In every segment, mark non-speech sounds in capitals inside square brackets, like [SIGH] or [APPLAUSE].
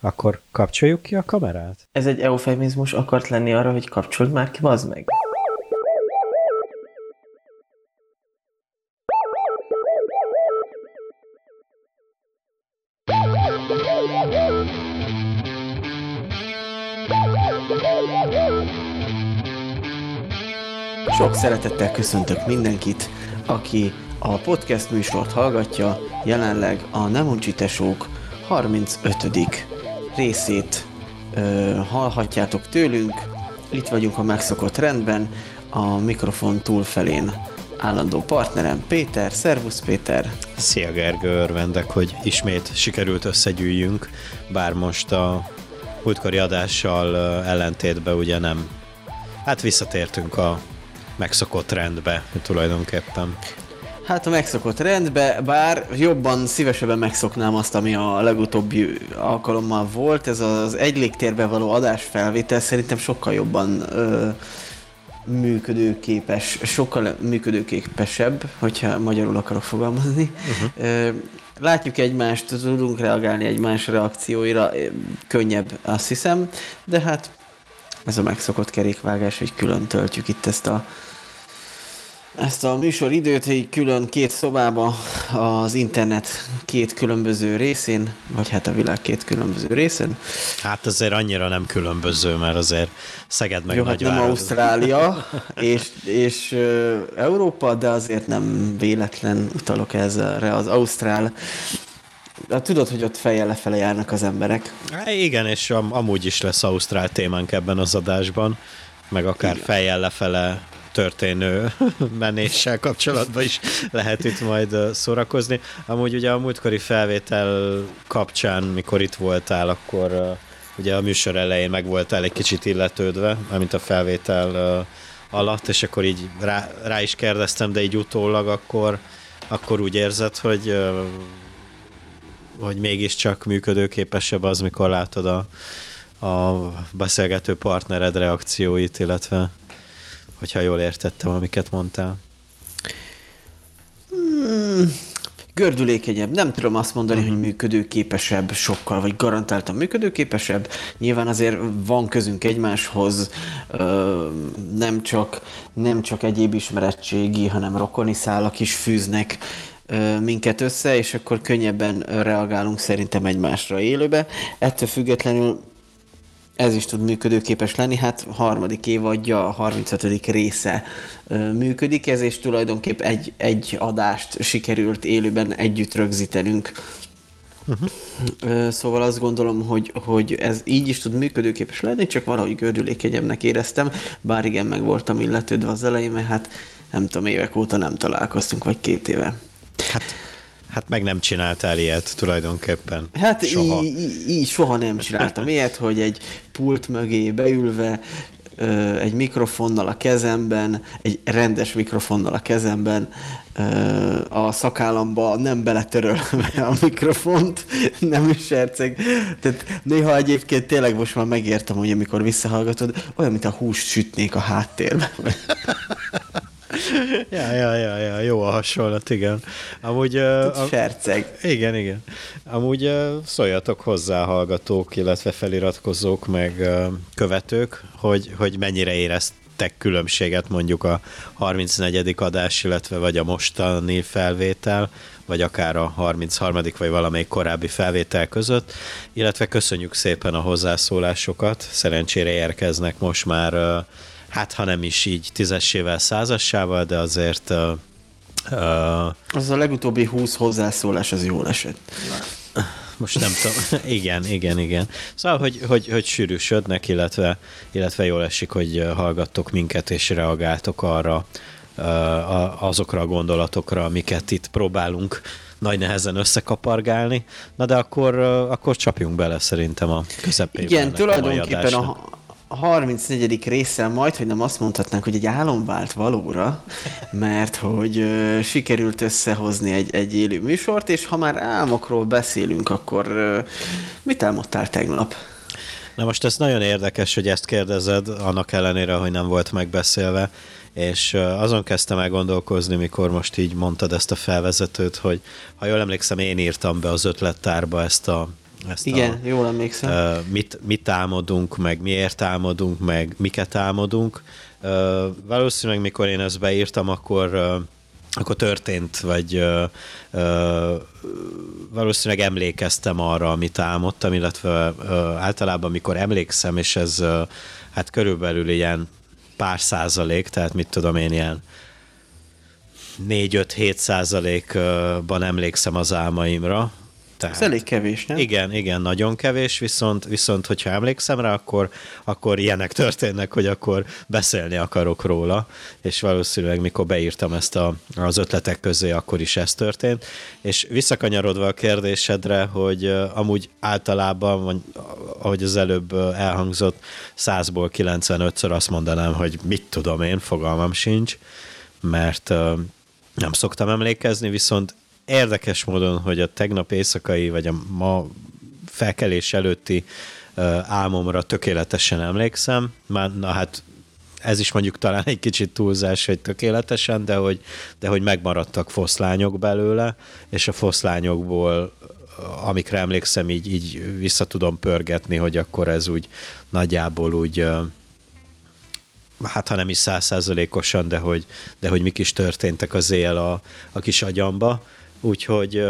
Akkor kapcsoljuk ki a kamerát? Ez egy eufemizmus akart lenni arra, hogy kapcsold már ki, bazd meg. Sok szeretettel köszöntök mindenkit, aki a podcast műsort hallgatja, jelenleg a Nem Uncsi Tesók 35. részét ö, hallhatjátok tőlünk. Itt vagyunk a megszokott rendben, a mikrofon túlfelén állandó partnerem Péter. Szervusz Péter! Szia Gergő, örvendek, hogy ismét sikerült összegyűjjünk, bár most a múltkori adással ellentétben ugye nem. Hát visszatértünk a megszokott rendbe tulajdonképpen. Hát a megszokott rendbe, bár jobban, szívesebben megszoknám azt, ami a legutóbbi alkalommal volt. Ez az egy légtérbe való adásfelvétel szerintem sokkal jobban ö, működőképes, sokkal működőképesebb, hogyha magyarul akarok fogalmazni. Uh-huh. Ö, látjuk egymást, tudunk reagálni egymás reakcióira, könnyebb, azt hiszem, de hát ez a megszokott kerékvágás, hogy külön töltjük itt ezt a ezt a műsor időt egy külön két szobába az internet két különböző részén, vagy hát a világ két különböző részén. Hát azért annyira nem különböző, mert azért Szeged meg Jó, hát nem Ausztrália [LAUGHS] és, és Európa, de azért nem véletlen utalok ezzel az Ausztrál de tudod, hogy ott fejjel lefele járnak az emberek. Há, igen, és am- amúgy is lesz Ausztrál témánk ebben az adásban, meg akár igen. fejjel lefele történő [LAUGHS] menéssel kapcsolatban is lehet itt majd szórakozni. Amúgy ugye a múltkori felvétel kapcsán, mikor itt voltál, akkor ugye a műsor elején meg voltál egy kicsit illetődve, amint a felvétel alatt, és akkor így rá, rá is kérdeztem, de így utólag akkor, akkor úgy érzed, hogy hogy mégiscsak működőképesebb az, mikor látod a, a beszélgető partnered reakcióit, illetve hogyha jól értettem, amiket mondtál. Hmm, gördülékenyebb. Nem tudom azt mondani, uh-huh. hogy működőképesebb sokkal, vagy garantáltan működőképesebb. Nyilván azért van közünk egymáshoz, nem csak, nem csak egyéb ismerettségi, hanem rokoni szálak is fűznek minket össze, és akkor könnyebben reagálunk szerintem egymásra élőbe. Ettől függetlenül ez is tud működőképes lenni, hát harmadik évadja, a 35. része működik ez, és tulajdonképp egy, egy adást sikerült élőben együtt rögzítenünk. Uh-huh. Szóval azt gondolom, hogy, hogy ez így is tud működőképes lenni, csak valahogy gördülékenyemnek éreztem, bár igen, meg voltam illetődve az elején, mert hát nem tudom, évek óta nem találkoztunk, vagy két éve. Hát Hát meg nem csináltál ilyet tulajdonképpen. Hát soha. Így, soha nem csináltam [LAUGHS] ilyet, hogy egy pult mögé beülve, egy mikrofonnal a kezemben, egy rendes mikrofonnal a kezemben, a szakállamba nem beletörölve [LAUGHS] a mikrofont, nem is serceg. Tehát néha egyébként tényleg most már megértem, hogy amikor visszahallgatod, olyan, mint a húst sütnék a háttérben. [LAUGHS] [LAUGHS] ja, ja, ja, ja, jó a hasonlat, igen. Amúgy... Uh, a, Ferceg. Igen, igen. Amúgy uh, szóljatok hozzá hallgatók, illetve feliratkozók, meg uh, követők, hogy, hogy mennyire éreztek különbséget mondjuk a 34. adás, illetve vagy a mostani felvétel, vagy akár a 33. vagy valamelyik korábbi felvétel között, illetve köszönjük szépen a hozzászólásokat, szerencsére érkeznek most már hát ha nem is így tízessével, százassával, de azért... Uh, uh, az a legutóbbi húsz hozzászólás, az jól esett. Most nem tudom. [LAUGHS] igen, igen, igen. Szóval, hogy, hogy, hogy sűrűsödnek, illetve, illetve jól esik, hogy hallgattok minket, és reagáltok arra, azokra a gondolatokra, amiket itt próbálunk nagy nehezen összekapargálni. Na de akkor, akkor csapjunk bele szerintem a közepébe. Igen, tulajdonképpen a, a 34. résszel majd, hogy nem azt mondhatnánk, hogy egy álom vált valóra, mert hogy ö, sikerült összehozni egy, egy élő műsort, és ha már álmokról beszélünk, akkor ö, mit álmodtál tegnap? Na most ez nagyon érdekes, hogy ezt kérdezed, annak ellenére, hogy nem volt megbeszélve, és azon kezdtem el gondolkozni, mikor most így mondtad ezt a felvezetőt, hogy ha jól emlékszem, én írtam be az ötlettárba ezt a ezt Igen, a, jól emlékszem. Uh, mit, mit álmodunk, meg miért álmodunk, meg miket álmodunk. Uh, valószínűleg, mikor én ezt beírtam, akkor uh, akkor történt, vagy ö, ö, valószínűleg emlékeztem arra, amit álmodtam, illetve ö, általában, mikor emlékszem, és ez ö, hát körülbelül ilyen pár százalék, tehát mit tudom én, ilyen 4-5-7 százalékban emlékszem az álmaimra, tehát, Ez elég kevés, nem? Igen, igen, nagyon kevés, viszont, viszont hogyha emlékszem rá, akkor, akkor ilyenek történnek, hogy akkor beszélni akarok róla, és valószínűleg mikor beírtam ezt a, az ötletek közé, akkor is ez történt. És visszakanyarodva a kérdésedre, hogy amúgy általában, vagy ahogy az előbb elhangzott, 100-ból 95-ször azt mondanám, hogy mit tudom én, fogalmam sincs, mert nem szoktam emlékezni, viszont érdekes módon, hogy a tegnap éjszakai, vagy a ma felkelés előtti álmomra tökéletesen emlékszem. Már, na hát ez is mondjuk talán egy kicsit túlzás, hogy tökéletesen, de hogy, de hogy megmaradtak foszlányok belőle, és a foszlányokból amikre emlékszem, így, így vissza tudom pörgetni, hogy akkor ez úgy nagyjából úgy hát ha nem is százszázalékosan, de hogy, de hogy mik is történtek az él a, a kis agyamba. Úgyhogy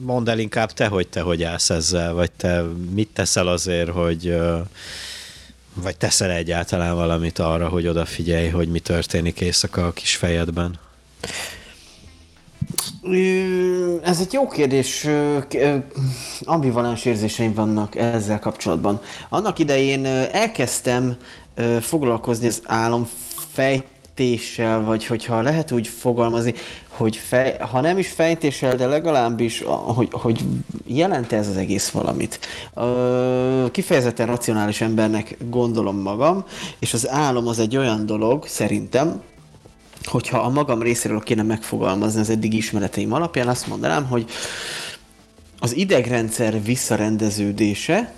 mondd el inkább te, hogy te hogy állsz ezzel, vagy te mit teszel azért, hogy vagy teszel egyáltalán valamit arra, hogy odafigyelj, hogy mi történik éjszaka a kis fejedben? Ez egy jó kérdés. Ambivalens érzéseim vannak ezzel kapcsolatban. Annak idején elkezdtem foglalkozni az álom fejtéssel, vagy hogyha lehet úgy fogalmazni, hogy fej, ha nem is fejtéssel, de legalábbis, hogy, hogy jelent ez az egész valamit. Kifejezetten racionális embernek gondolom magam, és az álom az egy olyan dolog, szerintem, hogyha a magam részéről kéne megfogalmazni az eddig ismereteim alapján, azt mondanám, hogy az idegrendszer visszarendeződése,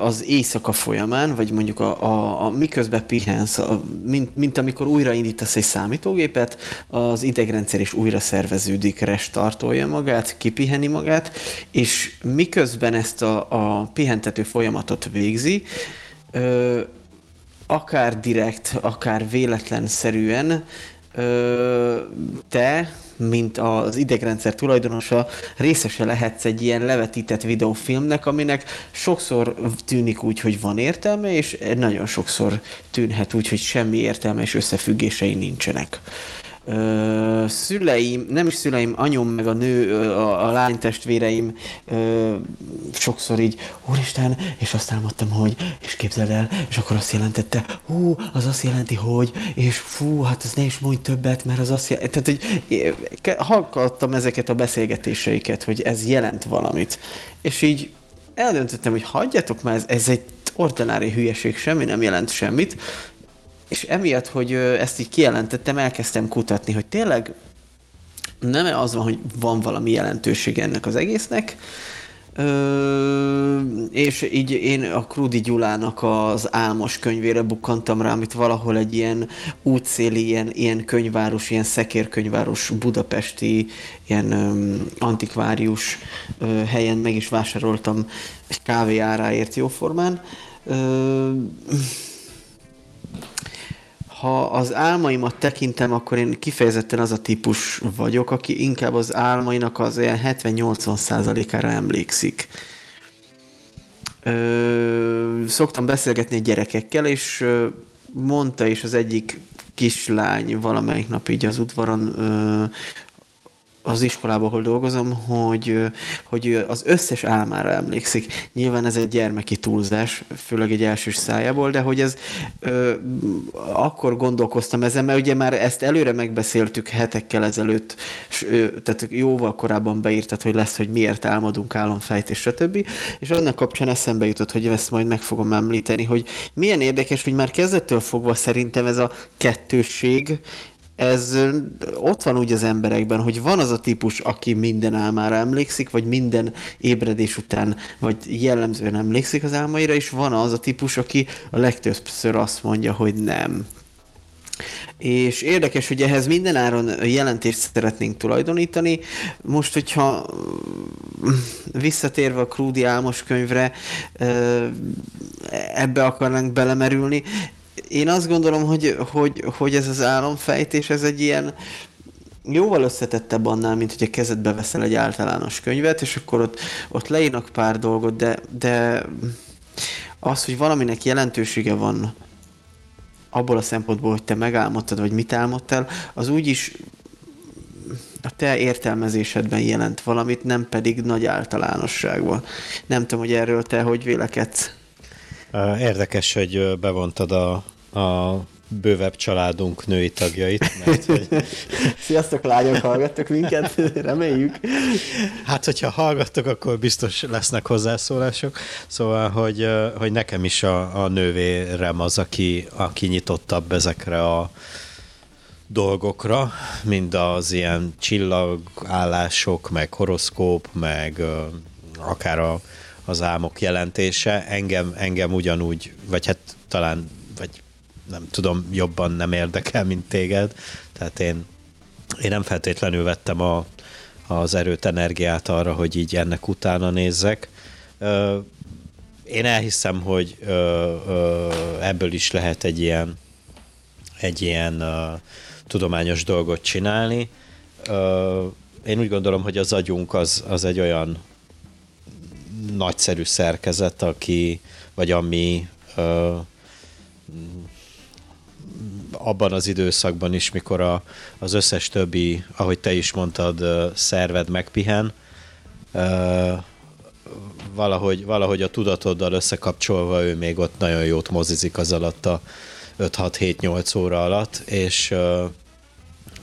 az éjszaka folyamán, vagy mondjuk a, a, a miközben pihensz, a, mint, mint amikor újraindítasz egy számítógépet, az idegrendszer is újra szerveződik, restartolja magát, kipiheni magát, és miközben ezt a, a pihentető folyamatot végzi, ö, akár direkt, akár véletlenszerűen ö, te mint az idegrendszer tulajdonosa részese lehetsz egy ilyen levetített videófilmnek, aminek sokszor tűnik úgy, hogy van értelme, és nagyon sokszor tűnhet úgy, hogy semmi értelme és összefüggései nincsenek ö, szüleim, nem is szüleim, anyom meg a nő, a, a lány testvéreim ö, sokszor így, úristen, és azt álmodtam, hogy, és képzeld el, és akkor azt jelentette, hú, az azt jelenti, hogy, és fú, hát az ne is mondj többet, mert az azt jelenti, tehát, hogy hallgattam ezeket a beszélgetéseiket, hogy ez jelent valamit. És így eldöntöttem, hogy hagyjatok már, ez, ez egy ordinári hülyeség, semmi nem jelent semmit, és emiatt, hogy ezt így kijelentettem, elkezdtem kutatni, hogy tényleg nem az van, hogy van valami jelentőség ennek az egésznek, Ö, és így én a Krudi Gyulának az álmos könyvére bukkantam rá, amit valahol egy ilyen útszéli, ilyen, ilyen könyváros, ilyen szekérkönyváros budapesti, ilyen ö, antikvárius ö, helyen meg is vásároltam egy kávé áráért jóformán. Ö, ha az álmaimat tekintem, akkor én kifejezetten az a típus vagyok, aki inkább az álmainak az ilyen 70-80 százalékára emlékszik. Ö, szoktam beszélgetni gyerekekkel, és mondta is az egyik kislány valamelyik nap így az udvaron ö, az iskolában, ahol dolgozom, hogy, hogy az összes álmára emlékszik. Nyilván ez egy gyermeki túlzás, főleg egy elsős szájából, de hogy ez ö, akkor gondolkoztam ezen, mert ugye már ezt előre megbeszéltük hetekkel ezelőtt, s, ö, tehát jóval korábban beírtad, hogy lesz, hogy miért álmodunk álomfejtés, stb. És annak kapcsán eszembe jutott, hogy ezt majd meg fogom említeni, hogy milyen érdekes, hogy már kezdettől fogva szerintem ez a kettősség, ez ott van úgy az emberekben, hogy van az a típus, aki minden álmára emlékszik, vagy minden ébredés után, vagy jellemzően emlékszik az álmaira, és van az a típus, aki a legtöbbször azt mondja, hogy nem. És érdekes, hogy ehhez mindenáron jelentést szeretnénk tulajdonítani. Most, hogyha visszatérve a Krúdi Álmos könyvre, ebbe akarnánk belemerülni, én azt gondolom, hogy, hogy, hogy ez az álomfejtés, ez egy ilyen jóval összetettebb annál, mint hogy a kezedbe veszel egy általános könyvet, és akkor ott, ott leírnak pár dolgot, de, de az, hogy valaminek jelentősége van abból a szempontból, hogy te megálmodtad, vagy mit álmodtál, az úgyis a te értelmezésedben jelent valamit, nem pedig nagy általánosságban. Nem tudom, hogy erről te hogy vélekedsz. Érdekes, hogy bevontad a, a bővebb családunk női tagjait. Mert, hogy... [LAUGHS] Sziasztok lányok, hallgattok minket? [LAUGHS] Reméljük. Hát, hogyha hallgattok, akkor biztos lesznek hozzászólások. Szóval, hogy, hogy nekem is a, a nővérem az, aki, aki nyitottabb ezekre a dolgokra, mind az ilyen csillagállások, meg horoszkóp, meg akár a, az álmok jelentése. Engem, engem ugyanúgy, vagy hát talán, vagy nem tudom, jobban nem érdekel, mint téged. Tehát én, én nem feltétlenül vettem a, az erőt, energiát arra, hogy így ennek utána nézzek. Én elhiszem, hogy ebből is lehet egy ilyen, egy ilyen tudományos dolgot csinálni. Én úgy gondolom, hogy az agyunk az, az egy olyan nagyszerű szerkezet, aki, vagy ami abban az időszakban is, mikor a, az összes többi, ahogy te is mondtad, szerved megpihen, valahogy, valahogy a tudatoddal összekapcsolva ő még ott nagyon jót mozizik az alatt a 5-6-7-8 óra alatt, és,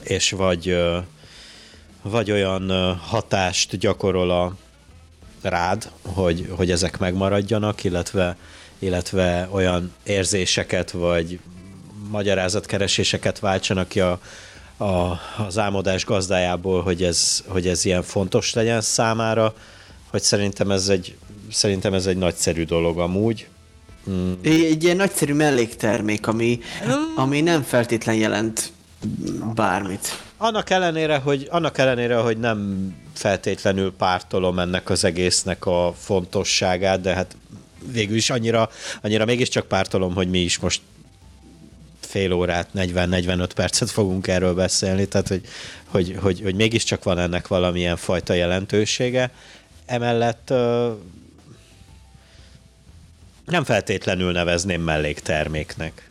és vagy, vagy olyan hatást gyakorol a rád, hogy, hogy ezek megmaradjanak, illetve, illetve olyan érzéseket, vagy magyarázatkereséseket váltsanak ki a, a, az álmodás gazdájából, hogy ez, hogy ez ilyen fontos legyen számára, hogy szerintem ez egy, szerintem ez egy nagyszerű dolog amúgy. Mm. Egy ilyen nagyszerű melléktermék, ami, ami nem feltétlen jelent bármit. Annak ellenére, hogy, annak ellenére, hogy nem feltétlenül pártolom ennek az egésznek a fontosságát, de hát végül is annyira, annyira mégiscsak pártolom, hogy mi is most fél órát, 40-45 percet fogunk erről beszélni, tehát hogy, hogy, hogy, hogy mégiscsak van ennek valamilyen fajta jelentősége. Emellett nem feltétlenül nevezném mellékterméknek.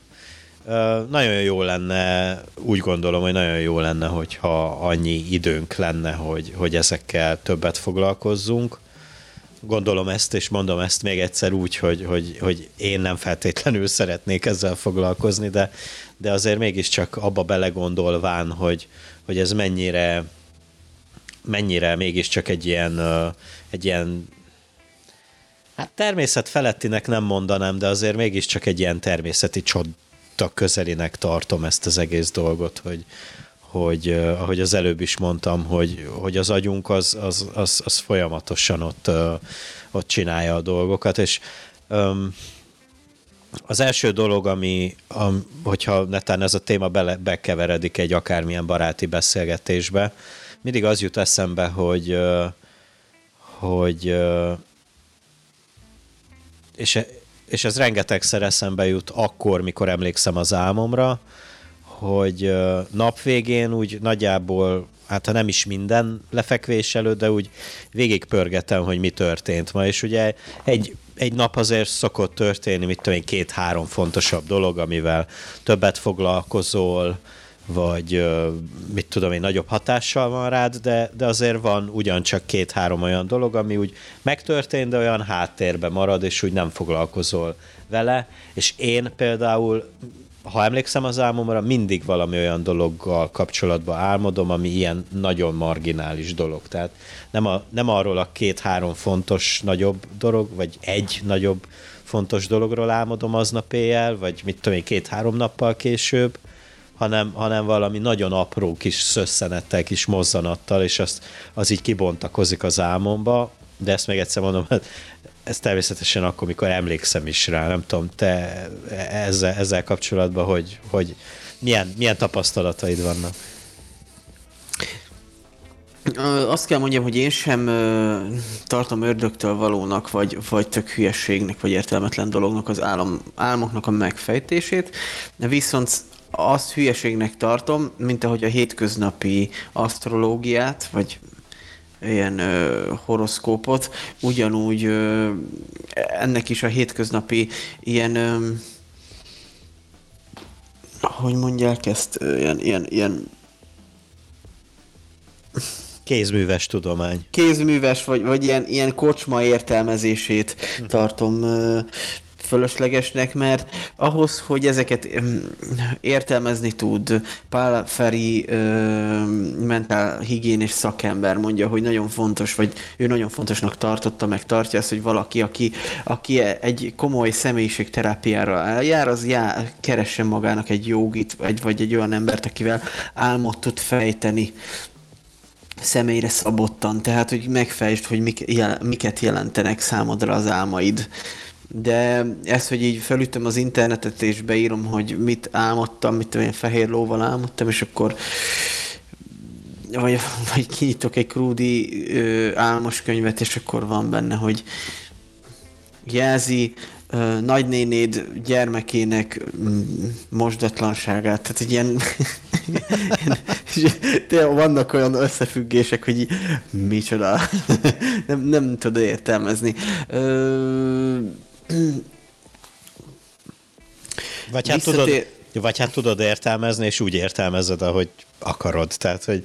Nagyon jó lenne, úgy gondolom, hogy nagyon jó lenne, hogyha annyi időnk lenne, hogy, hogy ezekkel többet foglalkozzunk. Gondolom ezt, és mondom ezt még egyszer úgy, hogy, hogy, hogy én nem feltétlenül [LAUGHS] szeretnék ezzel foglalkozni, de, de azért mégiscsak abba belegondolván, hogy, hogy ez mennyire mennyire mégiscsak egy ilyen, egy ilyen hát természet felettinek nem mondanám, de azért mégiscsak egy ilyen természeti csoda közelinek tartom ezt az egész dolgot, hogy, hogy ahogy az előbb is mondtam, hogy, hogy az agyunk az, az, az, az folyamatosan ott, ott csinálja a dolgokat, és um, az első dolog, ami, am, hogyha netán ez a téma bele, bekeveredik egy akármilyen baráti beszélgetésbe, mindig az jut eszembe, hogy, hogy és, és ez rengetegszer eszembe jut akkor, mikor emlékszem az álmomra, hogy nap végén úgy nagyjából, hát ha nem is minden lefekvés előtt, de úgy végigpörgetem, hogy mi történt ma, és ugye egy, egy nap azért szokott történni, mit tudom én, két-három fontosabb dolog, amivel többet foglalkozol, vagy mit tudom én, nagyobb hatással van rád, de, de azért van ugyancsak két-három olyan dolog, ami úgy megtörtént, de olyan háttérbe marad, és úgy nem foglalkozol vele, és én például ha emlékszem az álmomra, mindig valami olyan dologgal kapcsolatban álmodom, ami ilyen nagyon marginális dolog. Tehát nem, a, nem arról a két-három fontos nagyobb dolog, vagy egy nagyobb fontos dologról álmodom aznap éjjel, vagy mit tudom én, két-három nappal később, hanem, hanem valami nagyon apró kis szösszenettel, kis mozzanattal, és azt, az így kibontakozik az álmomba, de ezt még egyszer mondom, hát ez természetesen akkor, mikor emlékszem is rá, nem tudom, te ezzel, ezzel kapcsolatban, hogy, hogy milyen, milyen tapasztalataid vannak? Azt kell mondjam, hogy én sem tartom ördögtől valónak, vagy, vagy tök hülyességnek, vagy értelmetlen dolognak az álom, álmoknak a megfejtését, viszont azt hülyeségnek tartom, mint ahogy a hétköznapi asztrológiát, vagy ilyen ö, horoszkópot, ugyanúgy ö, ennek is a hétköznapi ilyen ö, hogy mondják ezt, ilyen, ilyen, ilyen Kézműves tudomány. Kézműves, vagy, vagy ilyen, ilyen kocsma értelmezését tartom fölöslegesnek, mert ahhoz, hogy ezeket értelmezni tud, Pál Feri mentál higiénés szakember mondja, hogy nagyon fontos, vagy ő nagyon fontosnak tartotta, meg tartja ezt, hogy valaki, aki, aki egy komoly személyiségterápiára eljár, az já, keressen magának egy jogit, vagy, vagy egy olyan embert, akivel álmot tud fejteni személyre szabottan, tehát hogy megfejtsd, hogy mik, jel, miket jelentenek számodra az álmaid. De ezt, hogy így felütöm az internetet és beírom, hogy mit álmodtam, mit olyan fehér lóval álmodtam, és akkor vagy, vagy kinyitok egy krúdi ö, álmos könyvet, és akkor van benne, hogy jelzi ö, nagynénéd gyermekének mosdatlanságát. Tehát egy ilyen [LAUGHS] Tényleg vannak olyan összefüggések, hogy micsoda. [LAUGHS] nem, nem tudod értelmezni. Ö... Vagy hát, tudod, vagy hát tudod értelmezni, és úgy értelmezed, ahogy akarod. Tehát, hogy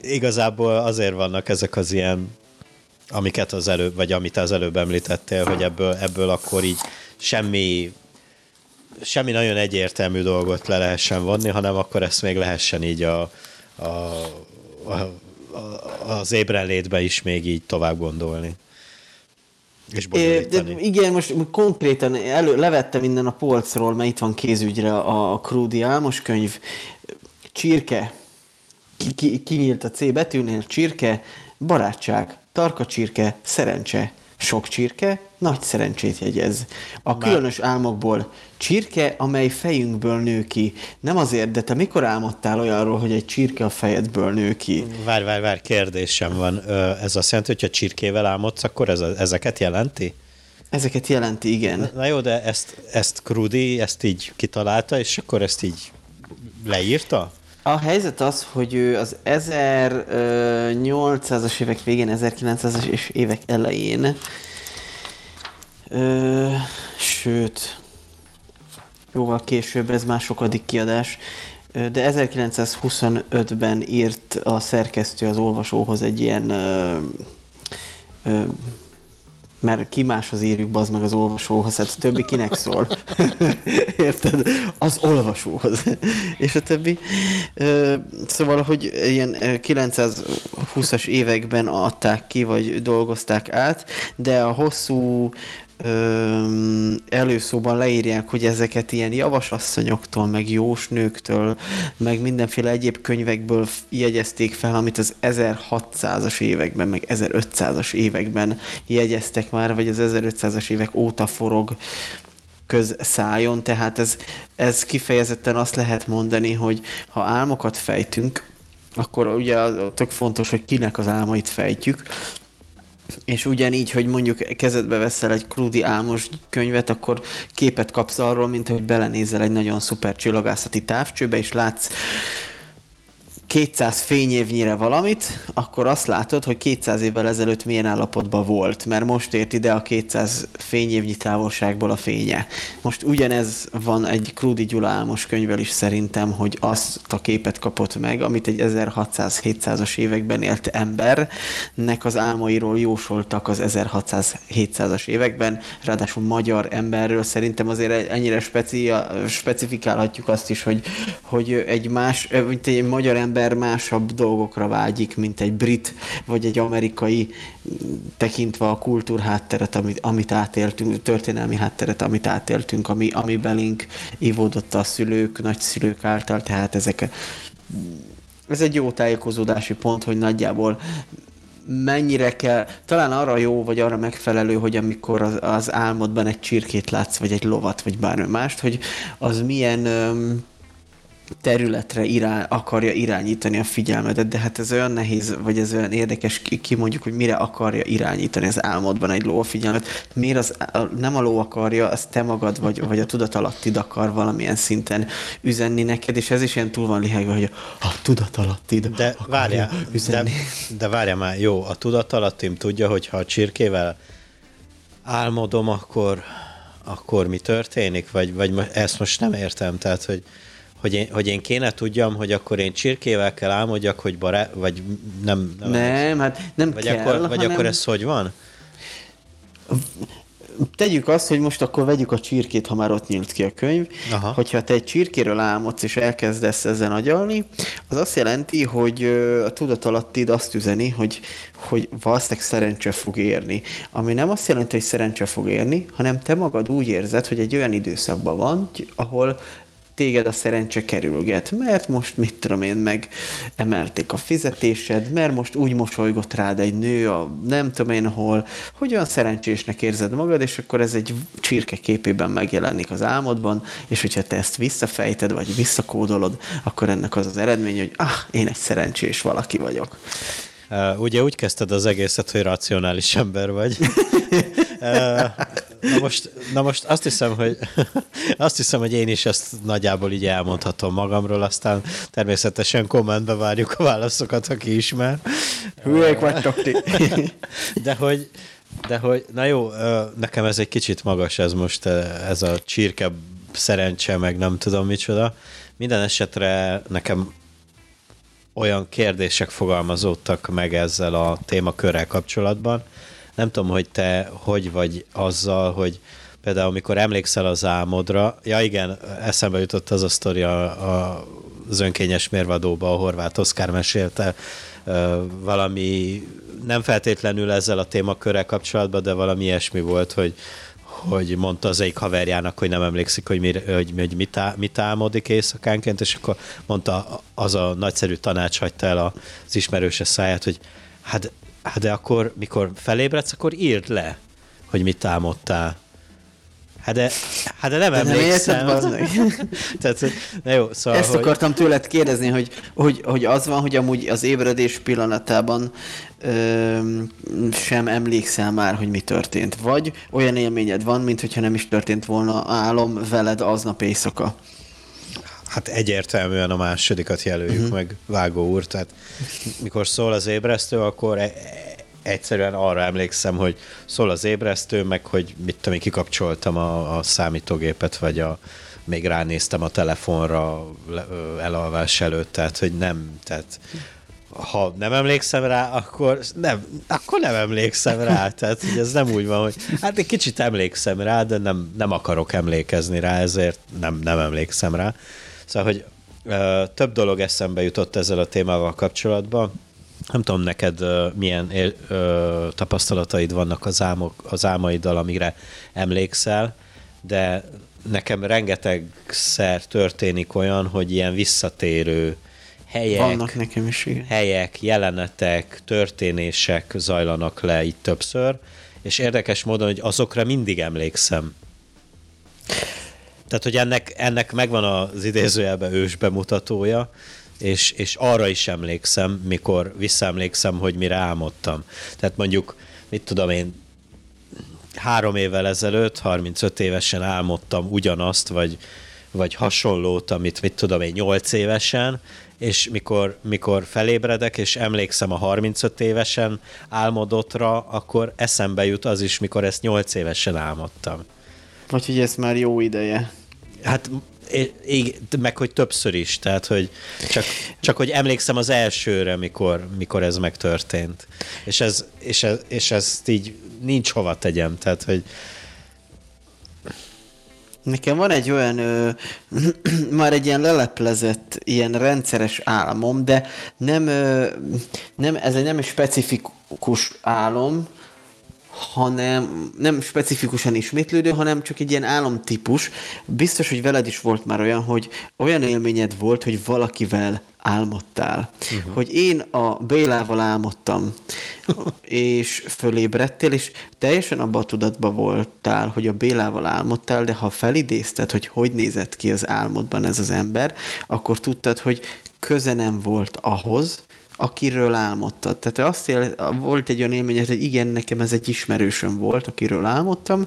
igazából azért vannak ezek az ilyen, amiket az előbb, vagy amit az előbb említettél, hogy ebből, ebből akkor így semmi semmi nagyon egyértelmű dolgot le lehessen vonni, hanem akkor ezt még lehessen így a, a, a, az ébrenlétbe is még így tovább gondolni. És é, de igen, most konkrétan elő, levettem minden a polcról, mert itt van kézügyre a, a Krúdi Álmos könyv. Csirke, ki, ki, kinyílt a C betűnél, csirke, barátság, tarka csirke, szerencse, sok csirke, nagy szerencsét jegyez. A Már... különös álmokból csirke, amely fejünkből nő ki. Nem azért, de te mikor álmodtál olyanról, hogy egy csirke a fejedből nő ki? Várj, várj, várj, kérdésem van. Ez azt jelenti, hogy ha csirkével álmodsz, akkor ez a, ezeket jelenti? Ezeket jelenti, igen. Na jó, de ezt, ezt Krudi ezt így kitalálta, és akkor ezt így leírta? A helyzet az, hogy ő az 1800-as évek végén, 1900-as évek elején, ö, sőt, jóval később, ez már sokadik kiadás, de 1925-ben írt a szerkesztő az olvasóhoz egy ilyen ö, ö, mert ki máshoz írjuk bazd meg az olvasóhoz, hát a többi kinek szól. [LAUGHS] Érted? Az olvasóhoz. [LAUGHS] És a többi. Szóval, hogy ilyen 920-as években adták ki, vagy dolgozták át, de a hosszú előszóban leírják, hogy ezeket ilyen javasasszonyoktól, meg jósnőktől, meg mindenféle egyéb könyvekből jegyezték fel, amit az 1600-as években, meg 1500-as években jegyeztek már, vagy az 1500-as évek óta forog közszájon, tehát ez, ez kifejezetten azt lehet mondani, hogy ha álmokat fejtünk, akkor ugye tök fontos, hogy kinek az álmait fejtjük, és ugyanígy, hogy mondjuk kezedbe veszel egy Krudi álmos könyvet, akkor képet kapsz arról, mint hogy belenézel egy nagyon szuper csillagászati távcsőbe, és látsz 200 fényévnyire valamit, akkor azt látod, hogy 200 évvel ezelőtt milyen állapotban volt, mert most ért ide a 200 fényévnyi távolságból a fénye. Most ugyanez van egy Krudi Gyula álmos könyvvel is szerintem, hogy azt a képet kapott meg, amit egy 1600-700-as években élt embernek az álmairól jósoltak az 1600-700-as években, ráadásul magyar emberről szerintem azért ennyire speci- specifikálhatjuk azt is, hogy, hogy egy más, mint egy magyar ember ember másabb dolgokra vágyik, mint egy brit vagy egy amerikai, tekintve a kultúrhátteret, amit, amit átéltünk, történelmi hátteret, amit átéltünk, ami, ami belénk ivódott a szülők, nagyszülők által, tehát ezek ez egy jó tájékozódási pont, hogy nagyjából mennyire kell, talán arra jó, vagy arra megfelelő, hogy amikor az, az álmodban egy csirkét látsz, vagy egy lovat, vagy bármi mást, hogy az milyen öm, területre irány, akarja irányítani a figyelmedet, de hát ez olyan nehéz, vagy ez olyan érdekes, ki, mondjuk, hogy mire akarja irányítani az álmodban egy ló a figyelmet. Miért az, nem a ló akarja, az te magad, vagy, vagy a tudatalattid akar valamilyen szinten üzenni neked, és ez is ilyen túl van lihegve, hogy a tudatalattid de várjál, üzenni. De, de várjál már, jó, a tudatalattim tudja, hogy ha a csirkével álmodom, akkor, akkor mi történik? Vagy, vagy ezt most nem értem, tehát, hogy hogy én, hogy én kéne tudjam, hogy akkor én csirkével kell álmodjak, hogy barát, vagy nem... Nem, nem hát nem vagy kell, akkor, Vagy hanem... akkor ez hogy van? Tegyük azt, hogy most akkor vegyük a csirkét, ha már ott nyílt ki a könyv. Aha. Hogyha te egy csirkéről álmodsz, és elkezdesz ezen agyalni, az azt jelenti, hogy a tudatalattid azt üzeni, hogy, hogy valószínűleg szerencse fog érni. Ami nem azt jelenti, hogy szerencse fog érni, hanem te magad úgy érzed, hogy egy olyan időszakban van, ahol téged a szerencse kerülget, mert most mit tudom én, meg emelték a fizetésed, mert most úgy mosolygott rád egy nő a nem tudom én hol, hogy olyan szerencsésnek érzed magad, és akkor ez egy csirke képében megjelenik az álmodban, és hogyha te ezt visszafejted, vagy visszakódolod, akkor ennek az az eredmény, hogy ah, én egy szerencsés valaki vagyok. Uh, ugye úgy kezdted az egészet, hogy racionális ember vagy. uh, Na most, na most azt hiszem, hogy [LAUGHS] azt hiszem, hogy én is ezt nagyjából így elmondhatom magamról, aztán természetesen kommentbe várjuk a válaszokat, aki ismer. Hülyék vagytok ti. [LAUGHS] De hogy, de hogy, na jó, nekem ez egy kicsit magas ez most, ez a csirke szerencse, meg nem tudom micsoda. Minden esetre nekem olyan kérdések fogalmazódtak meg ezzel a témakörrel kapcsolatban, nem tudom, hogy te hogy vagy azzal, hogy például amikor emlékszel az álmodra, ja igen, eszembe jutott az a sztori a, a, az önkényes mérvadóba, a horvát Oszkár mesélte, valami nem feltétlenül ezzel a témakörrel kapcsolatban, de valami ilyesmi volt, hogy, hogy mondta az egyik haverjának, hogy nem emlékszik, hogy, mi, hogy, hogy mit, á, mit álmodik éjszakánként, és akkor mondta, az a nagyszerű tanács hagyta el az ismerőse száját, hogy hát Hát de akkor, mikor felébredsz, akkor írd le, hogy mit támadtál. Hát de, hát de nem de emlékszem. Nem érted, [LAUGHS] Tehát, na jó, szóval, Ezt hogy... akartam tőled kérdezni, hogy, hogy, hogy az van, hogy amúgy az ébredés pillanatában ö, sem emlékszel már, hogy mi történt. Vagy olyan élményed van, mint hogyha nem is történt volna álom veled aznap éjszaka. Hát egyértelműen a másodikat jelöljük uh-huh. meg, Vágó úr. Tehát mikor szól az ébresztő, akkor e- egyszerűen arra emlékszem, hogy szól az ébresztő, meg hogy mit tudom, én kikapcsoltam a, a számítógépet, vagy a, még ránéztem a telefonra elalvás előtt, tehát hogy nem, tehát ha nem emlékszem rá, akkor nem, akkor nem emlékszem rá. Tehát hogy ez nem úgy van, hogy hát egy kicsit emlékszem rá, de nem, nem akarok emlékezni rá, ezért nem, nem emlékszem rá. Szóval, hogy ö, több dolog eszembe jutott ezzel a témával kapcsolatban. Nem tudom, neked milyen ö, tapasztalataid vannak az, álmok, az álmaiddal, amire emlékszel, de nekem rengetegszer történik olyan, hogy ilyen visszatérő helyek, Vannak nekem is, igen. helyek, jelenetek, történések zajlanak le itt többször, és érdekes módon, hogy azokra mindig emlékszem. Tehát, hogy ennek, ennek megvan az idézőjelben ős bemutatója, és, és arra is emlékszem, mikor visszaemlékszem, hogy mire álmodtam. Tehát mondjuk, mit tudom én, három évvel ezelőtt, 35 évesen álmodtam ugyanazt, vagy, vagy hasonlót, amit mit tudom én, 8 évesen, és mikor, mikor felébredek, és emlékszem a 35 évesen álmodottra, akkor eszembe jut az is, mikor ezt 8 évesen álmodtam. Vagy hogy ez már jó ideje. Hát így, meg hogy többször is, tehát hogy csak, csak hogy emlékszem az elsőre, mikor, mikor ez megtörtént. És, ez, és, ez, és ezt így nincs hova tegyem, tehát hogy Nekem van egy olyan, ö, [CLEARS THROAT] már egy ilyen leleplezett, ilyen rendszeres álmom, de nem, ö, nem ez egy nem specifikus álom, hanem nem specifikusan ismétlődő, hanem csak egy ilyen álomtípus. Biztos, hogy veled is volt már olyan, hogy olyan élményed volt, hogy valakivel álmodtál. Uh-huh. Hogy én a Bélával álmodtam, és fölébredtél, és teljesen abban a tudatban voltál, hogy a Bélával álmodtál, de ha felidézted, hogy hogy nézett ki az álmodban ez az ember, akkor tudtad, hogy köze nem volt ahhoz, akiről álmodtad. Tehát azt él, volt egy olyan élményed, hogy igen, nekem ez egy ismerősöm volt, akiről álmodtam,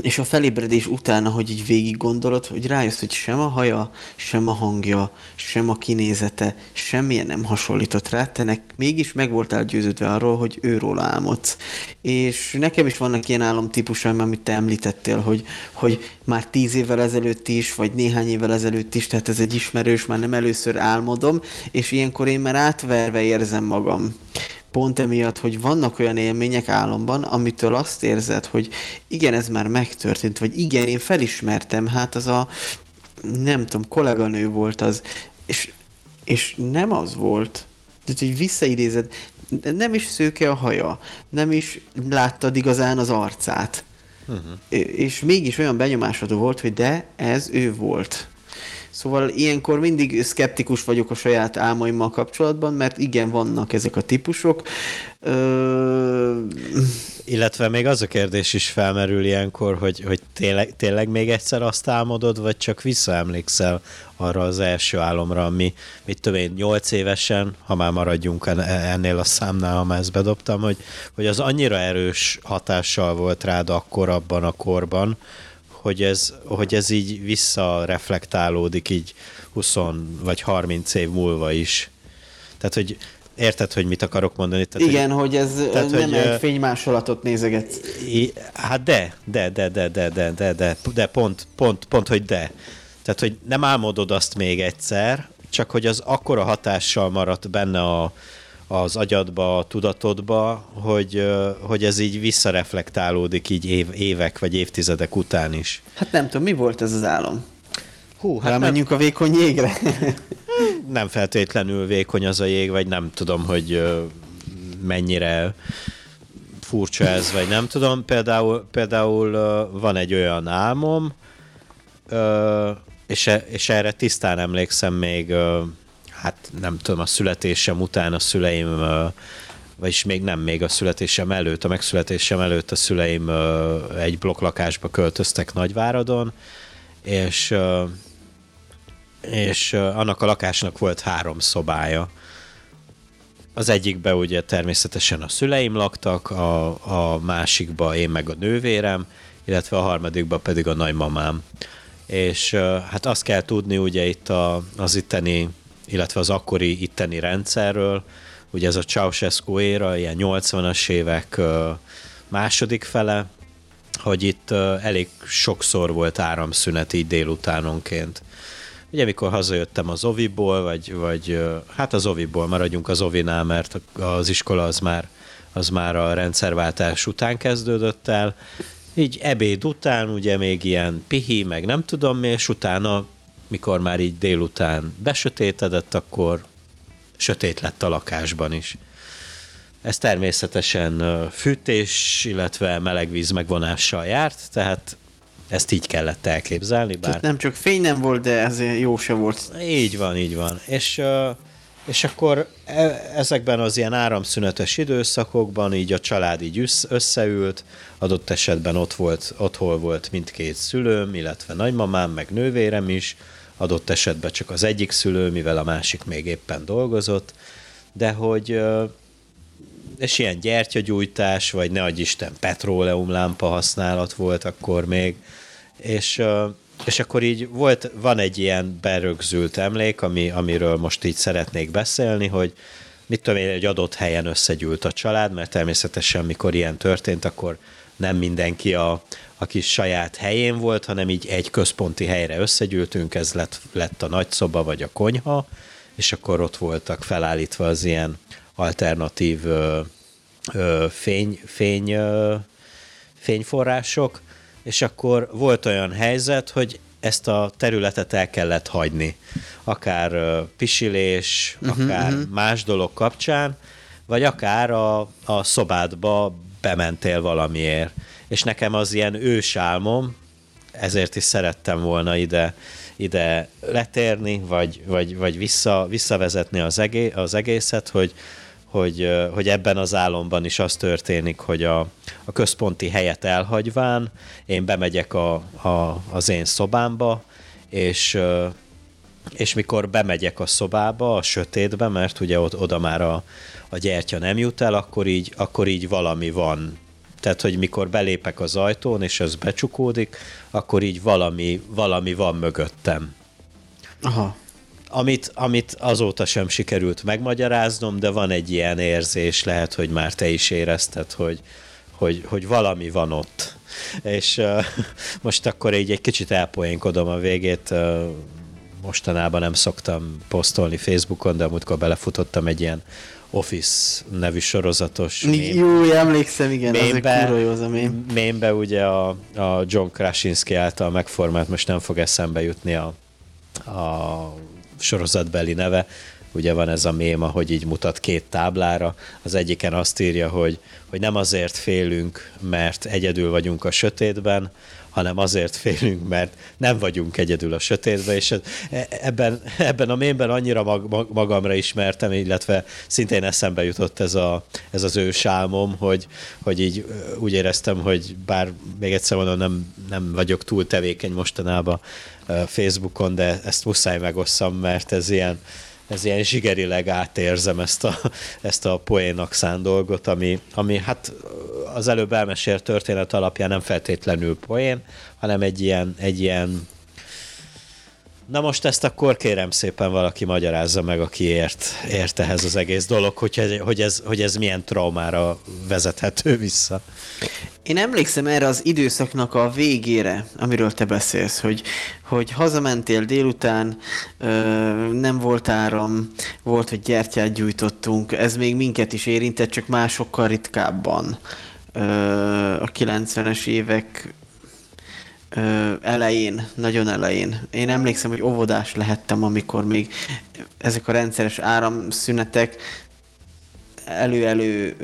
és a felébredés után, hogy így végig gondolod, hogy rájössz, hogy sem a haja, sem a hangja, sem a kinézete, semmilyen nem hasonlított rá, te nek mégis meg voltál győződve arról, hogy őról álmodsz. És nekem is vannak ilyen álomtípusaim, amit te említettél, hogy, hogy már tíz évvel ezelőtt is, vagy néhány évvel ezelőtt is, tehát ez egy ismerős, már nem először álmodom, és ilyenkor én már átverve érzem magam pont emiatt, hogy vannak olyan élmények álomban, amitől azt érzed, hogy igen, ez már megtörtént, vagy igen, én felismertem, hát az a, nem tudom, kolléganő volt az, és, és nem az volt. Tehát, hogy visszaidézed, nem is szőke a haja, nem is láttad igazán az arcát. Uh-huh. És mégis olyan benyomásod volt, hogy de ez ő volt. Szóval ilyenkor mindig szkeptikus vagyok a saját álmaimmal kapcsolatban, mert igen, vannak ezek a típusok. Ö... Illetve még az a kérdés is felmerül ilyenkor, hogy, hogy tényleg, tényleg még egyszer azt álmodod, vagy csak visszaemlékszel arra az első álomra, ami, mit tudom én, nyolc évesen, ha már maradjunk ennél a számnál, ha már ezt bedobtam, hogy, hogy az annyira erős hatással volt rád akkor abban a korban, hogy ez, hogy ez így visszareflektálódik így 20 vagy 30 év múlva is. Tehát, hogy érted, hogy mit akarok mondani? Tehát, Igen, hogy, hogy ez tehát, nem hogy, egy fénymásolatot nézegetsz. Hát de, de, de, de, de, de, de, de, de pont, pont, pont, hogy de. Tehát, hogy nem álmodod azt még egyszer, csak hogy az akkora hatással maradt benne a, az agyadba, a tudatodba, hogy, hogy ez így visszareflektálódik így év, évek vagy évtizedek után is. Hát nem tudom, mi volt ez az álom? Hú, hát menjünk a vékony jégre? [LAUGHS] nem feltétlenül vékony az a jég, vagy nem tudom, hogy mennyire furcsa ez, vagy nem tudom. Például, például van egy olyan álmom, és, e, és erre tisztán emlékszem még hát nem tudom, a születésem után a szüleim, vagyis még nem, még a születésem előtt, a megszületésem előtt a szüleim egy blokklakásba költöztek Nagyváradon, és és annak a lakásnak volt három szobája. Az egyikbe ugye természetesen a szüleim laktak, a, a másikba én meg a nővérem, illetve a harmadikba pedig a nagymamám. És hát azt kell tudni ugye itt a, az itteni illetve az akkori itteni rendszerről. Ugye ez a Ceausescu éra, ilyen 80-as évek második fele, hogy itt elég sokszor volt áramszünet így délutánonként. Ugye mikor hazajöttem az Oviból, vagy, vagy hát az Oviból, maradjunk az Ovinál, mert az iskola az már, az már a rendszerváltás után kezdődött el, így ebéd után ugye még ilyen pihi, meg nem tudom mi, és utána mikor már így délután besötétedett, akkor sötét lett a lakásban is. Ez természetesen fűtés, illetve melegvíz megvonással járt, tehát ezt így kellett elképzelni. Bár... Tehát nem csak fény nem volt, de ez jó se volt. Így van, így van. És és akkor e, ezekben az ilyen áramszünetes időszakokban így a család így összeült, adott esetben ott volt, otthon volt mindkét szülőm, illetve nagymamám, meg nővérem is, adott esetben csak az egyik szülő, mivel a másik még éppen dolgozott, de hogy és ilyen gyertyagyújtás, vagy ne adj Isten, petróleumlámpa használat volt akkor még, és, és akkor így volt, van egy ilyen berögzült emlék, ami, amiről most így szeretnék beszélni, hogy mit tudom én, egy adott helyen összegyűlt a család, mert természetesen mikor ilyen történt, akkor nem mindenki a, a kis saját helyén volt, hanem így egy központi helyre összegyűltünk, ez lett, lett a nagyszoba vagy a konyha, és akkor ott voltak felállítva az ilyen alternatív ö, ö, fény, fény, ö, fényforrások, és akkor volt olyan helyzet, hogy ezt a területet el kellett hagyni. Akár ö, pisilés, uh-huh, akár uh-huh. más dolog kapcsán, vagy akár a, a szobádba bementél valamiért. És nekem az ilyen ősálmom, ezért is szerettem volna ide, ide letérni, vagy, vagy, vagy vissza, visszavezetni az, egé, az egészet, hogy, hogy, hogy ebben az álomban is az történik, hogy a, a központi helyet elhagyván én bemegyek a, a, az én szobámba, és, és mikor bemegyek a szobába, a sötétbe, mert ugye ott, oda már a, a gyertya nem jut el, akkor így, akkor így valami van. Tehát, hogy mikor belépek az ajtón, és ez becsukódik, akkor így valami, valami van mögöttem. Aha amit, amit azóta sem sikerült megmagyaráznom, de van egy ilyen érzés, lehet, hogy már te is érezted, hogy, hogy, hogy valami van ott. És uh, [LAUGHS] most akkor így egy kicsit elpoénkodom a végét, uh, mostanában nem szoktam posztolni Facebookon, de amúgykor belefutottam egy ilyen Office nevű sorozatos mém. Jó, emlékszem, igen, mémbe, az jó az a mém. Mémbe ugye a, a John Krasinski által megformált, most nem fog eszembe jutni a, a sorozatbeli neve, ugye van ez a méma, hogy így mutat két táblára, az egyiken azt írja, hogy, hogy nem azért félünk, mert egyedül vagyunk a sötétben, hanem azért félünk, mert nem vagyunk egyedül a sötétben, és e, ebben, ebben a mémben annyira mag, magamra ismertem, illetve szintén eszembe jutott ez, a, ez az ősálmom, hogy, hogy így úgy éreztem, hogy bár még egyszer mondom, nem, nem vagyok túl tevékeny mostanában Facebookon, de ezt muszáj megosszam, mert ez ilyen, ez ilyen zsigerileg átérzem ezt a, ezt a poénak szán dolgot, ami, ami hát az előbb elmesélt történet alapján nem feltétlenül poén, hanem egy ilyen, egy ilyen Na most ezt akkor kérem szépen valaki magyarázza meg, aki ért, ért ehhez az egész dolog, hogy, hogy, ez, hogy ez milyen traumára vezethető vissza. Én emlékszem erre az időszaknak a végére, amiről te beszélsz, hogy, hogy hazamentél délután, ö, nem volt áram, volt, hogy gyertyát gyújtottunk, ez még minket is érintett, csak másokkal ritkábban. Ö, a 90-es évek ö, elején, nagyon elején. Én emlékszem, hogy óvodás lehettem, amikor még ezek a rendszeres áramszünetek elő-elő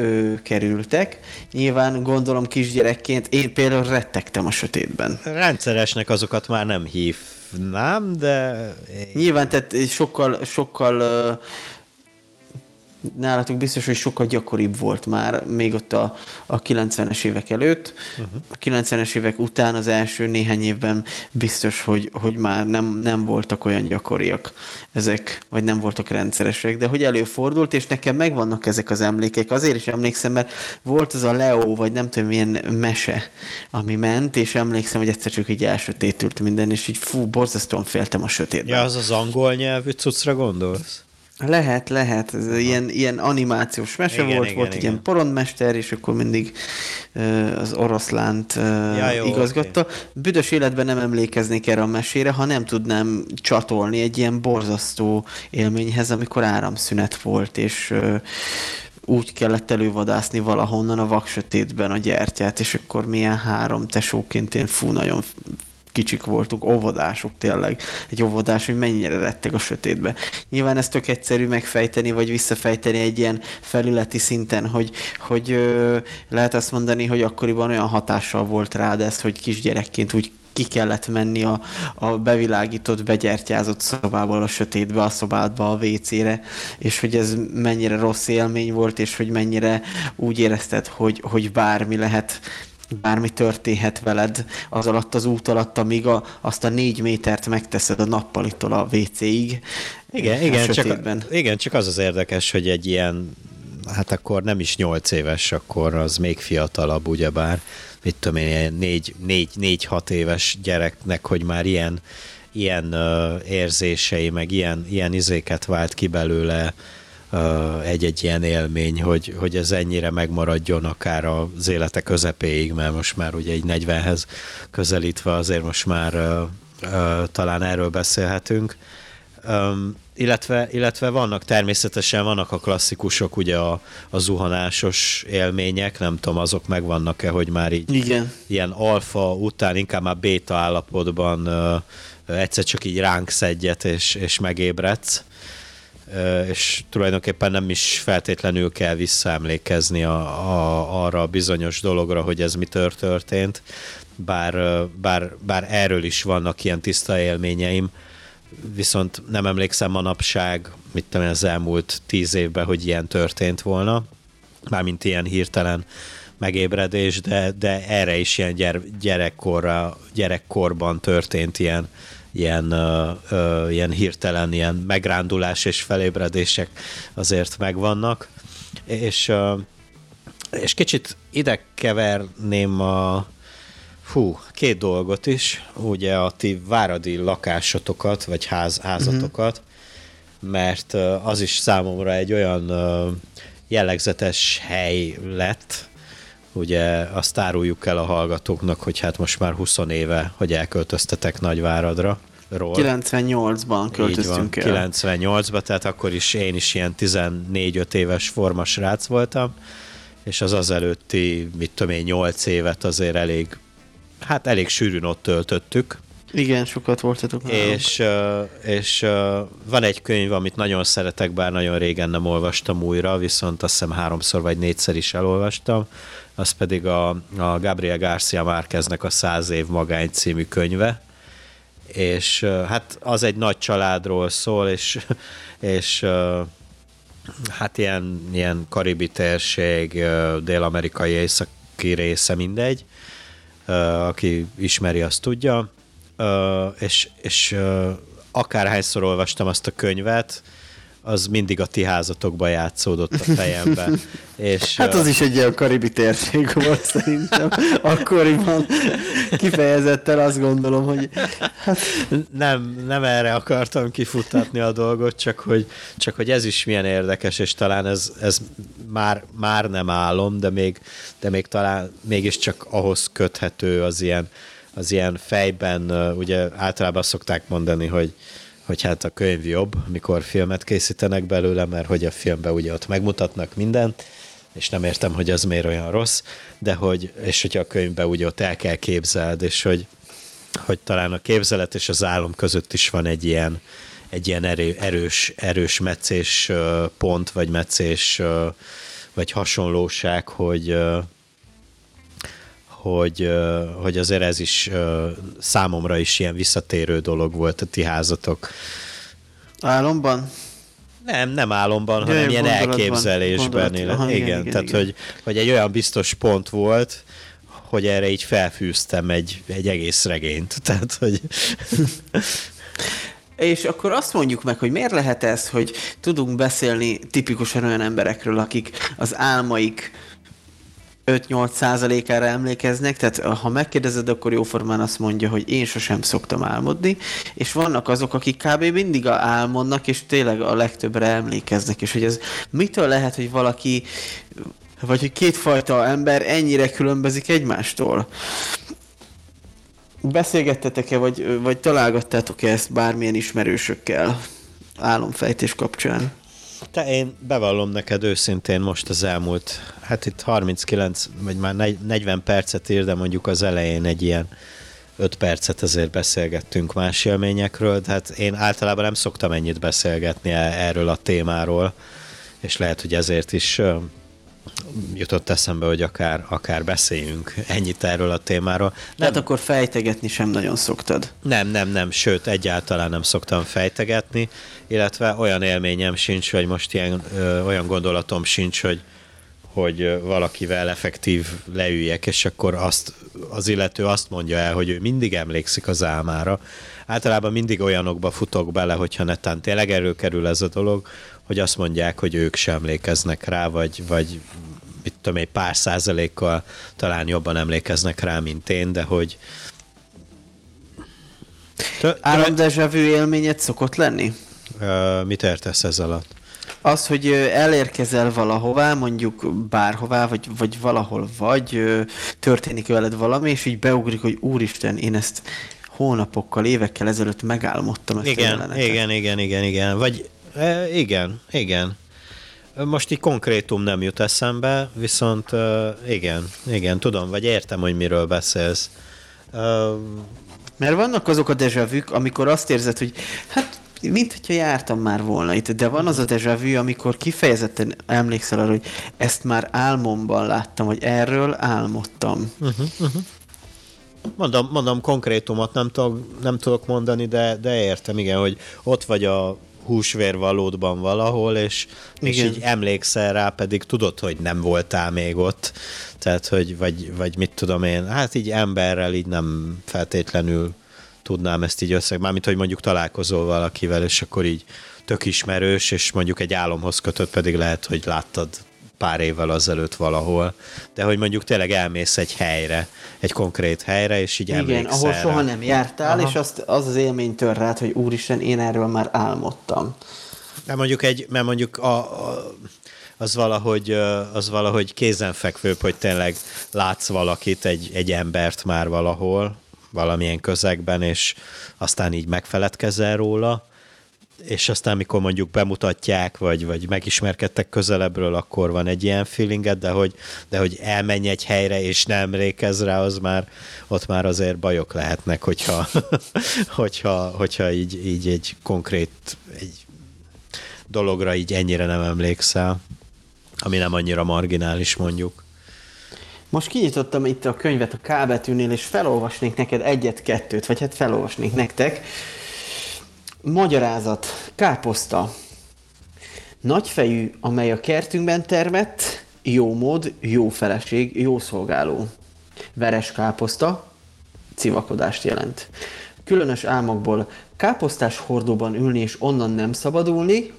kerültek. Nyilván gondolom kisgyerekként én például rettegtem a sötétben. Rendszeresnek azokat már nem hívnám, de... Nyilván, tehát sokkal, sokkal nálatok biztos, hogy sokkal gyakoribb volt már, még ott a, a 90-es évek előtt. Uh-huh. A 90-es évek után az első néhány évben biztos, hogy, hogy már nem, nem voltak olyan gyakoriak ezek, vagy nem voltak rendszeresek, de hogy előfordult, és nekem megvannak ezek az emlékek. Azért is emlékszem, mert volt az a Leo, vagy nem tudom milyen mese, ami ment, és emlékszem, hogy egyszer csak így elsötétült minden, és így fú, borzasztóan féltem a sötétben. Ja, az az angol nyelvű cuccra gondolsz? Lehet, lehet. Ez ilyen, ilyen animációs mese igen, volt, igen, volt igen. ilyen porondmester, és akkor mindig uh, az oroszlánt uh, ja, jó, igazgatta. Okay. Büdös életben nem emlékeznék erre a mesére, ha nem tudnám csatolni egy ilyen borzasztó élményhez, amikor áramszünet volt, és uh, úgy kellett elővadászni valahonnan a vaksötétben a gyertyát, és akkor milyen három tesóként én fú, nagyon kicsik voltunk, óvodások tényleg. Egy óvodás, hogy mennyire lettek a sötétbe. Nyilván ez tök egyszerű megfejteni, vagy visszafejteni egy ilyen felületi szinten, hogy, hogy ö, lehet azt mondani, hogy akkoriban olyan hatással volt rád ez, hogy kisgyerekként úgy ki kellett menni a, a bevilágított, begyertyázott szobából a sötétbe, a szobádba, a WC-re, és hogy ez mennyire rossz élmény volt, és hogy mennyire úgy érezted, hogy, hogy bármi lehet bármi történhet veled az alatt az út alatt, amíg a, azt a négy métert megteszed a nappalitól a WC-ig. Igen, igen csak, igen, csak az az érdekes, hogy egy ilyen, hát akkor nem is nyolc éves, akkor az még fiatalabb, ugyebár, mit tudom én, négy, négy, négy-hat éves gyereknek, hogy már ilyen, ilyen uh, érzései, meg ilyen, ilyen izéket vált ki belőle, egy-egy ilyen élmény, hogy, hogy ez ennyire megmaradjon akár az élete közepéig, mert most már ugye egy 40-hez közelítve azért most már talán erről beszélhetünk. Um, illetve, illetve vannak természetesen, vannak a klasszikusok, ugye a, a zuhanásos élmények, nem tudom, azok megvannak-e, hogy már így Igen. ilyen alfa után, inkább már béta állapotban uh, egyszer csak így ránk szedjet, és, és megébredsz és tulajdonképpen nem is feltétlenül kell visszaemlékezni a, a, arra a bizonyos dologra, hogy ez mi történt, bár, bár, bár erről is vannak ilyen tiszta élményeim, viszont nem emlékszem manapság, mit tudom az elmúlt tíz évben, hogy ilyen történt volna, mármint ilyen hirtelen megébredés, de, de erre is ilyen gyere, gyerekkorra, gyerekkorban történt ilyen, ilyen, ilyen hirtelen ilyen megrándulás és felébredések azért megvannak. És, és kicsit ide keverném a, Hú, két dolgot is. Ugye a ti váradi lakásotokat, vagy ház, házatokat, uh-huh. mert az is számomra egy olyan jellegzetes hely lett, ugye azt áruljuk el a hallgatóknak, hogy hát most már 20 éve, hogy elköltöztetek Nagyváradra. Ról. 98-ban költöztünk el. 98-ban, tehát akkor is én is ilyen 14-5 éves formas rác voltam, és az az előtti, mit tudom én, 8 évet azért elég hát elég sűrűn ott töltöttük. Igen, sokat voltatok És, és van egy könyv, amit nagyon szeretek, bár nagyon régen nem olvastam újra, viszont azt hiszem háromszor vagy négyszer is elolvastam, az pedig a, a Gabriel Garcia Márqueznek a Száz év magány című könyve, és hát az egy nagy családról szól, és, és hát ilyen, ilyen karibi térség, dél-amerikai északi része mindegy, aki ismeri, azt tudja, és, és akárhányszor olvastam azt a könyvet, az mindig a ti házatokba játszódott a fejembe. [LAUGHS] És, hát az is egy ilyen karibi térség volt szerintem. [LAUGHS] Akkoriban kifejezetten azt gondolom, hogy... Hát... Nem, nem erre akartam kifutatni a dolgot, csak hogy, csak hogy ez is milyen érdekes, és talán ez, ez már, már nem álom, de még, de még talán mégiscsak ahhoz köthető az ilyen, az ilyen fejben, ugye általában szokták mondani, hogy, hogy hát a könyv jobb, mikor filmet készítenek belőle, mert hogy a filmben ugye ott megmutatnak mindent, és nem értem, hogy az miért olyan rossz, de hogy, és hogyha a könyvben ugye ott el kell képzeld, és hogy, hogy talán a képzelet és az álom között is van egy ilyen, egy ilyen erő, erős, erős meccés pont, vagy meccés, vagy hasonlóság, hogy, hogy, hogy azért ez is számomra is ilyen visszatérő dolog volt a ti házatok. Álomban? Nem, nem álomban, hanem ilyen elképzelésben. Gondolat. Aha, igen, igen, igen, tehát igen. Hogy, hogy egy olyan biztos pont volt, hogy erre így felfűztem egy, egy egész regényt. [LAUGHS] Tehát, hogy... És akkor azt mondjuk meg, hogy miért lehet ez, hogy tudunk beszélni tipikusan olyan emberekről, akik az álmaik 5-8 százalékára emlékeznek, tehát ha megkérdezed, akkor jóformán azt mondja, hogy én sosem szoktam álmodni, és vannak azok, akik kb. mindig álmodnak, és tényleg a legtöbbre emlékeznek, és hogy ez mitől lehet, hogy valaki, vagy hogy kétfajta ember ennyire különbözik egymástól? Beszélgettetek-e, vagy, vagy találgattátok-e ezt bármilyen ismerősökkel álomfejtés kapcsán? Te én bevallom neked őszintén most az elmúlt, hát itt 39, vagy már 40 percet ír, de mondjuk az elején egy ilyen 5 percet azért beszélgettünk más élményekről, tehát én általában nem szoktam ennyit beszélgetni e- erről a témáról, és lehet, hogy ezért is jutott eszembe, hogy akár, akár beszéljünk ennyit erről a témáról. Nem, Tehát akkor fejtegetni sem nagyon szoktad? Nem, nem, nem, sőt, egyáltalán nem szoktam fejtegetni, illetve olyan élményem sincs, hogy most ilyen, ö, olyan gondolatom sincs, hogy, hogy valakivel effektív leüljek, és akkor azt, az illető azt mondja el, hogy ő mindig emlékszik az álmára. Általában mindig olyanokba futok bele, hogyha netán tényleg kerül ez a dolog, hogy azt mondják, hogy ők sem emlékeznek rá, vagy, vagy mit tudom, egy pár százalékkal talán jobban emlékeznek rá, mint én, de hogy Állandezsevű élményed szokott lenni? Uh, mit értesz ez alatt? Az, hogy elérkezel valahová, mondjuk bárhová, vagy, vagy valahol vagy, történik veled valami, és így beugrik, hogy úristen, én ezt hónapokkal, évekkel ezelőtt megálmodtam ezt igen, a Igen, igen, igen, igen. Vagy e, igen, igen. Most így konkrétum nem jut eszembe, viszont igen, igen, tudom, vagy értem, hogy miről beszélsz. Mert vannak azok a dejavük, amikor azt érzed, hogy hát mint hogyha jártam már volna itt, de van az a déjà vu, amikor kifejezetten emlékszel arra, hogy ezt már álmomban láttam, hogy erről álmodtam. Uh-huh, uh-huh. Mondom, mondom konkrétumot nem tudok, nem tudok mondani, de, de értem, igen, hogy ott vagy a húsvérvalódban valahol, és, és így emlékszel rá, pedig tudod, hogy nem voltál még ott. Tehát, hogy vagy, vagy mit tudom én, hát így emberrel így nem feltétlenül tudnám ezt így összeg, mármint, hogy mondjuk találkozol valakivel, és akkor így tök ismerős, és mondjuk egy álomhoz kötött, pedig lehet, hogy láttad pár évvel azelőtt valahol, de hogy mondjuk tényleg elmész egy helyre, egy konkrét helyre, és így Igen, ahol soha nem jártál, Aha. és azt, az az élmény tör rád, hogy úristen, én erről már álmodtam. De mondjuk egy, mert mondjuk a, a az valahogy, az valahogy kézenfekvőbb, hogy tényleg látsz valakit, egy, egy embert már valahol, valamilyen közegben, és aztán így megfeledkezel róla, és aztán, mikor mondjuk bemutatják, vagy, vagy megismerkedtek közelebbről, akkor van egy ilyen feelinged, de hogy, de hogy elmenj egy helyre, és nem emlékez rá, az már, ott már azért bajok lehetnek, hogyha, [LAUGHS] hogyha, hogyha így, így egy konkrét egy dologra így ennyire nem emlékszel, ami nem annyira marginális mondjuk. Most kinyitottam itt a könyvet a kábetűnél, és felolvasnék neked egyet-kettőt, vagy hát felolvasnék nektek. Magyarázat. Káposzta. Nagyfejű, amely a kertünkben termett, jó mód, jó feleség, jó szolgáló. Veres káposzta, civakodást jelent. Különös álmokból káposztás hordóban ülni és onnan nem szabadulni,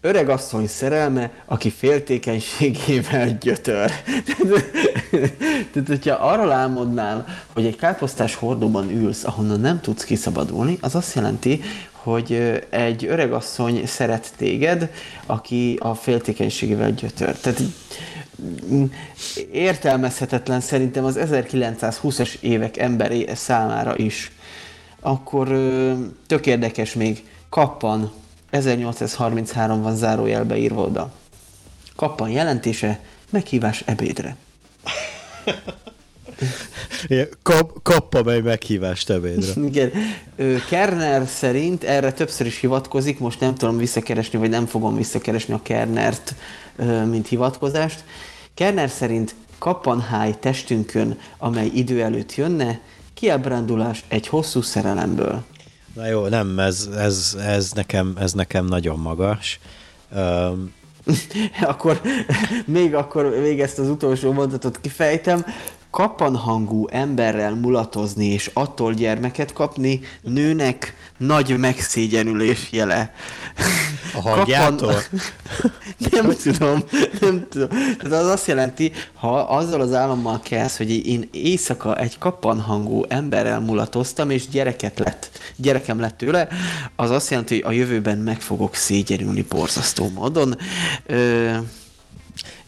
Öreg asszony szerelme, aki féltékenységével gyötör. [LAUGHS] Tehát, hogyha arra álmodnál, hogy egy káposztás hordóban ülsz, ahonnan nem tudsz kiszabadulni, az azt jelenti, hogy egy öreg asszony szeret téged, aki a féltékenységével gyötör. Tehát mm, értelmezhetetlen szerintem az 1920-as évek emberi számára is. Akkor tök érdekes még, kappan 1833 van zárójelbe írva oda. Kappan jelentése, meghívás ebédre. [LAUGHS] Kap, kappa meg meghívást ebédre. Igen. Kerner szerint erre többször is hivatkozik, most nem tudom visszakeresni, vagy nem fogom visszakeresni a Kernert, mint hivatkozást. Kerner szerint kappanháj testünkön, amely idő előtt jönne, kiábrándulás egy hosszú szerelemből. Na jó, nem, ez, ez, ez, nekem, ez nekem nagyon magas. Um, [LAUGHS] akkor még akkor még ezt az utolsó mondatot kifejtem kapanhangú emberrel mulatozni és attól gyermeket kapni nőnek nagy megszégyenülés jele. A hangjától? Kapan... [LAUGHS] nem tudom, nem tudom. Tehát az azt jelenti, ha azzal az állammal kezd, hogy én éjszaka egy kapanhangú emberrel mulatoztam, és gyereket lett, gyerekem lett tőle, az azt jelenti, hogy a jövőben meg fogok szégyenülni borzasztó módon. Ö...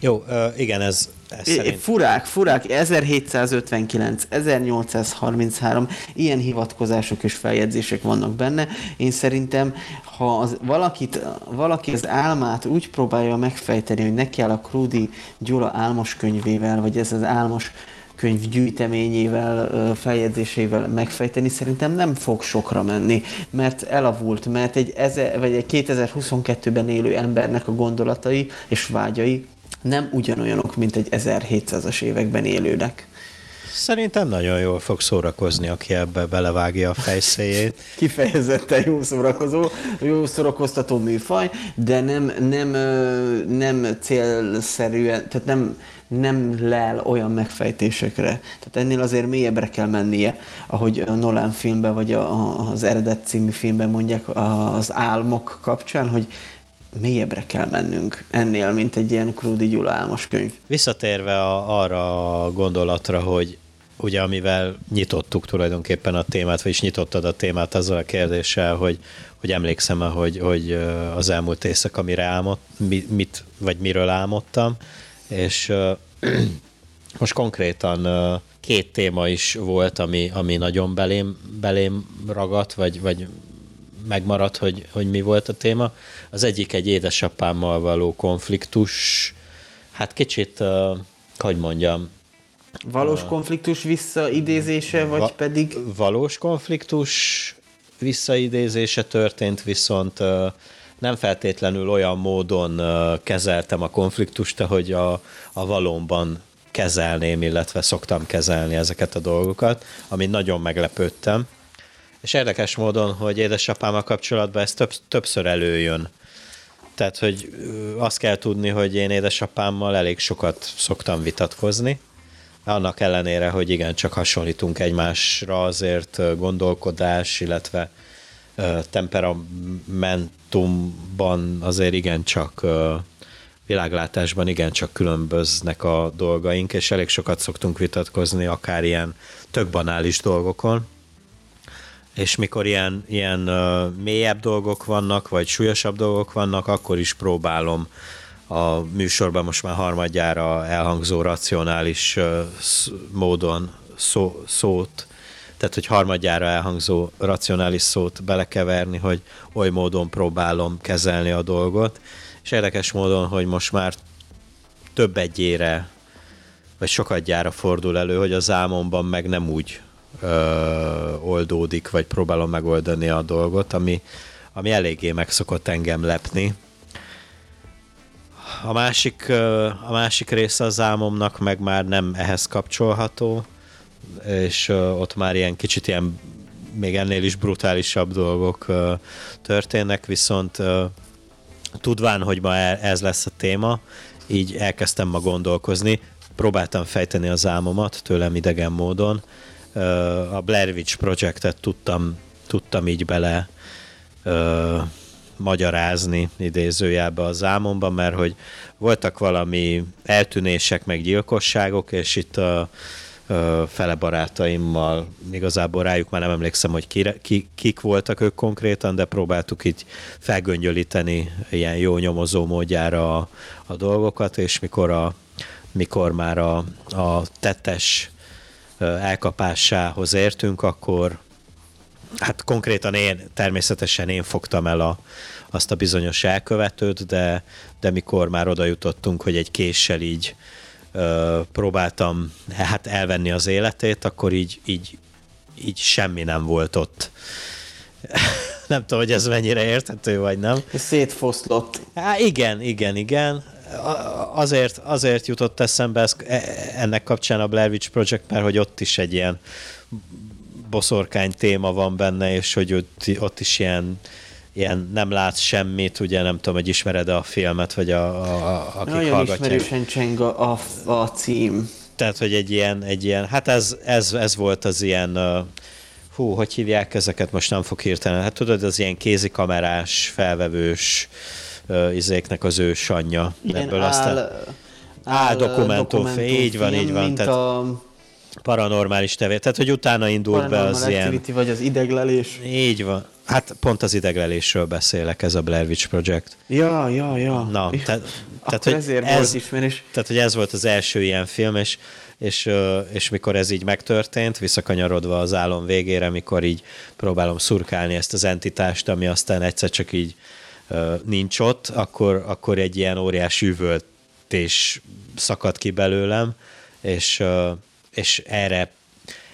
Jó, igen, ez ez szerint... Furák, furák, 1759, 1833, ilyen hivatkozások és feljegyzések vannak benne. Én szerintem, ha az, valakit, valaki az álmát úgy próbálja megfejteni, hogy neki kell a Krúdi Gyula álmos könyvével, vagy ez az álmos könyv gyűjteményével, feljegyzésével megfejteni, szerintem nem fog sokra menni, mert elavult, mert egy, eze, vagy egy 2022-ben élő embernek a gondolatai és vágyai nem ugyanolyanok, mint egy 1700-as években élőnek. Szerintem nagyon jól fog szórakozni, aki ebbe belevágja a fejszéjét. [LAUGHS] Kifejezetten jó szórakozó, jó szórakoztató műfaj, de nem, nem, nem célszerűen, tehát nem, nem lel olyan megfejtésekre. Tehát ennél azért mélyebbre kell mennie, ahogy a Nolan filmben, vagy a, az eredet című filmben mondják az álmok kapcsán, hogy mélyebbre kell mennünk ennél, mint egy ilyen Krúdi Gyula álmos könyv. Visszatérve a, arra a gondolatra, hogy ugye amivel nyitottuk tulajdonképpen a témát, vagyis nyitottad a témát azzal a kérdéssel, hogy, hogy emlékszem hogy, hogy az elmúlt éjszaka mire álmod, mit, vagy miről álmodtam, és [CLEARS THROAT] most konkrétan két téma is volt, ami, ami nagyon belém, belém ragadt, vagy, vagy megmaradt, hogy, hogy mi volt a téma. Az egyik egy édesapámmal való konfliktus, hát kicsit, uh, hogy mondjam, Valós konfliktus visszaidézése, vagy va- pedig? Valós konfliktus, visszaidézése történt, viszont nem feltétlenül olyan módon kezeltem a konfliktust, hogy a, a valóban kezelném, illetve szoktam kezelni ezeket a dolgokat, amit nagyon meglepődtem. És érdekes módon, hogy édesapámmal kapcsolatban ez több, többször előjön. Tehát, hogy azt kell tudni, hogy én édesapámmal elég sokat szoktam vitatkozni, annak ellenére, hogy igen, csak hasonlítunk egymásra, azért gondolkodás, illetve temperamentumban azért igen csak világlátásban igen csak különböznek a dolgaink, és elég sokat szoktunk vitatkozni, akár ilyen tök banális dolgokon. És mikor ilyen, ilyen uh, mélyebb dolgok vannak, vagy súlyosabb dolgok vannak, akkor is próbálom a műsorban most már harmadjára elhangzó racionális uh, módon szó, szót, tehát hogy harmadjára elhangzó racionális szót belekeverni, hogy oly módon próbálom kezelni a dolgot, és érdekes módon, hogy most már több egyére, vagy sokadjára fordul elő, hogy az álmomban meg nem úgy ö, oldódik, vagy próbálom megoldani a dolgot, ami, ami eléggé meg szokott engem lepni. A másik, a másik része az álmomnak meg már nem ehhez kapcsolható, és ott már ilyen kicsit ilyen még ennél is brutálisabb dolgok történnek, viszont tudván, hogy ma e- ez lesz a téma, így elkezdtem ma gondolkozni, próbáltam fejteni az álmomat tőlem idegen módon. A Blair Witch Projectet tudtam, tudtam így bele ö, magyarázni idézőjelbe az álmomban, mert hogy voltak valami eltűnések, meg gyilkosságok, és itt a, fele barátaimmal, igazából rájuk már nem emlékszem, hogy ki, ki, kik voltak ők konkrétan, de próbáltuk így felgöngyölíteni ilyen jó nyomozó módjára a, a dolgokat, és mikor, a, mikor már a, a tettes elkapásához értünk, akkor hát konkrétan én, természetesen én fogtam el a, azt a bizonyos elkövetőt, de, de mikor már oda jutottunk, hogy egy késsel így próbáltam hát elvenni az életét, akkor így, így, így semmi nem volt ott. [LAUGHS] nem tudom, hogy ez mennyire érthető, vagy nem. Szétfoszlott. Há, igen, igen, igen. Azért, azért jutott eszembe ez, e, ennek kapcsán a Blair Witch Project, mert hogy ott is egy ilyen boszorkány téma van benne, és hogy ott, ott is ilyen ilyen nem látsz semmit, ugye nem tudom, hogy ismered a filmet, vagy a, a, a akik Nagyon hallgatják. ismerősen cseng a, a, a cím. Tehát, hogy egy ilyen, egy ilyen hát ez, ez, ez volt az ilyen, uh, hú, hogy hívják ezeket, most nem fog hirtelen, hát tudod, az ilyen kézikamerás, felvevős uh, izéknek az ő sanya. Ilyen Ebből áll, aztán, áll, áll dokumentum, dokumentum így van, így van. Tehát, a paranormális tevé. Tehát, hogy utána indult be az ilyen... vagy az ideglelés. Így van. Hát pont az ideglelésről beszélek, ez a Blair Witch Project. Ja, ja, ja. Na, te, tehát, hogy ezért ez, volt ismerés. Tehát, hogy ez volt az első ilyen film, és, és, és mikor ez így megtörtént, visszakanyarodva az álom végére, mikor így próbálom szurkálni ezt az entitást, ami aztán egyszer csak így nincs ott, akkor, akkor egy ilyen óriás üvöltés szakadt ki belőlem, és, és erre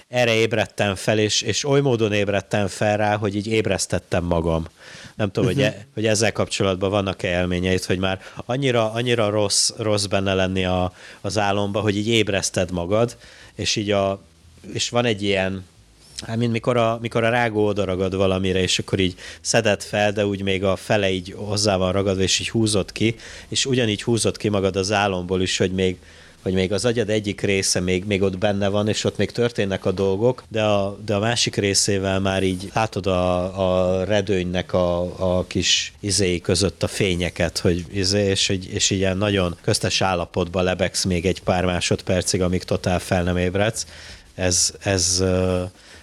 erre ébredtem fel, és, és oly módon ébredtem fel rá, hogy így ébresztettem magam. Nem tudom, uh-huh. hogy, mhm. e, hogy ezzel kapcsolatban vannak-e élményeid, hogy már annyira, annyira rossz, rossz benne lenni a, az álomba, hogy így ébreszted magad, és így a, és van egy ilyen, Hát, mint mikor a, mikor a rágó odaragad valamire, és akkor így szedett fel, de úgy még a fele így hozzá van ragadva, és így húzott ki, és ugyanígy húzott ki magad az álomból is, hogy még, hogy még az agyad egyik része még, még ott benne van, és ott még történnek a dolgok, de a, de a másik részével már így látod a, a redőnynek a, a kis izéi között a fényeket, hogy izé, és, és ilyen nagyon köztes állapotban lebegsz még egy pár másodpercig, amíg totál fel nem ébredsz. Ez, ez,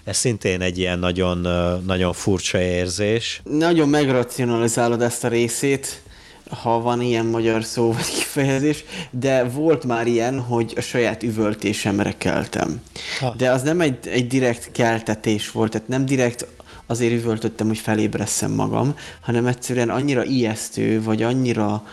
ez szintén egy ilyen nagyon, nagyon furcsa érzés. Nagyon megracionalizálod ezt a részét, ha van ilyen magyar szó vagy kifejezés, de volt már ilyen, hogy a saját üvöltésemre keltem. Ha. De az nem egy, egy direkt keltetés volt, tehát nem direkt azért üvöltöttem, hogy felébresszem magam, hanem egyszerűen annyira ijesztő, vagy annyira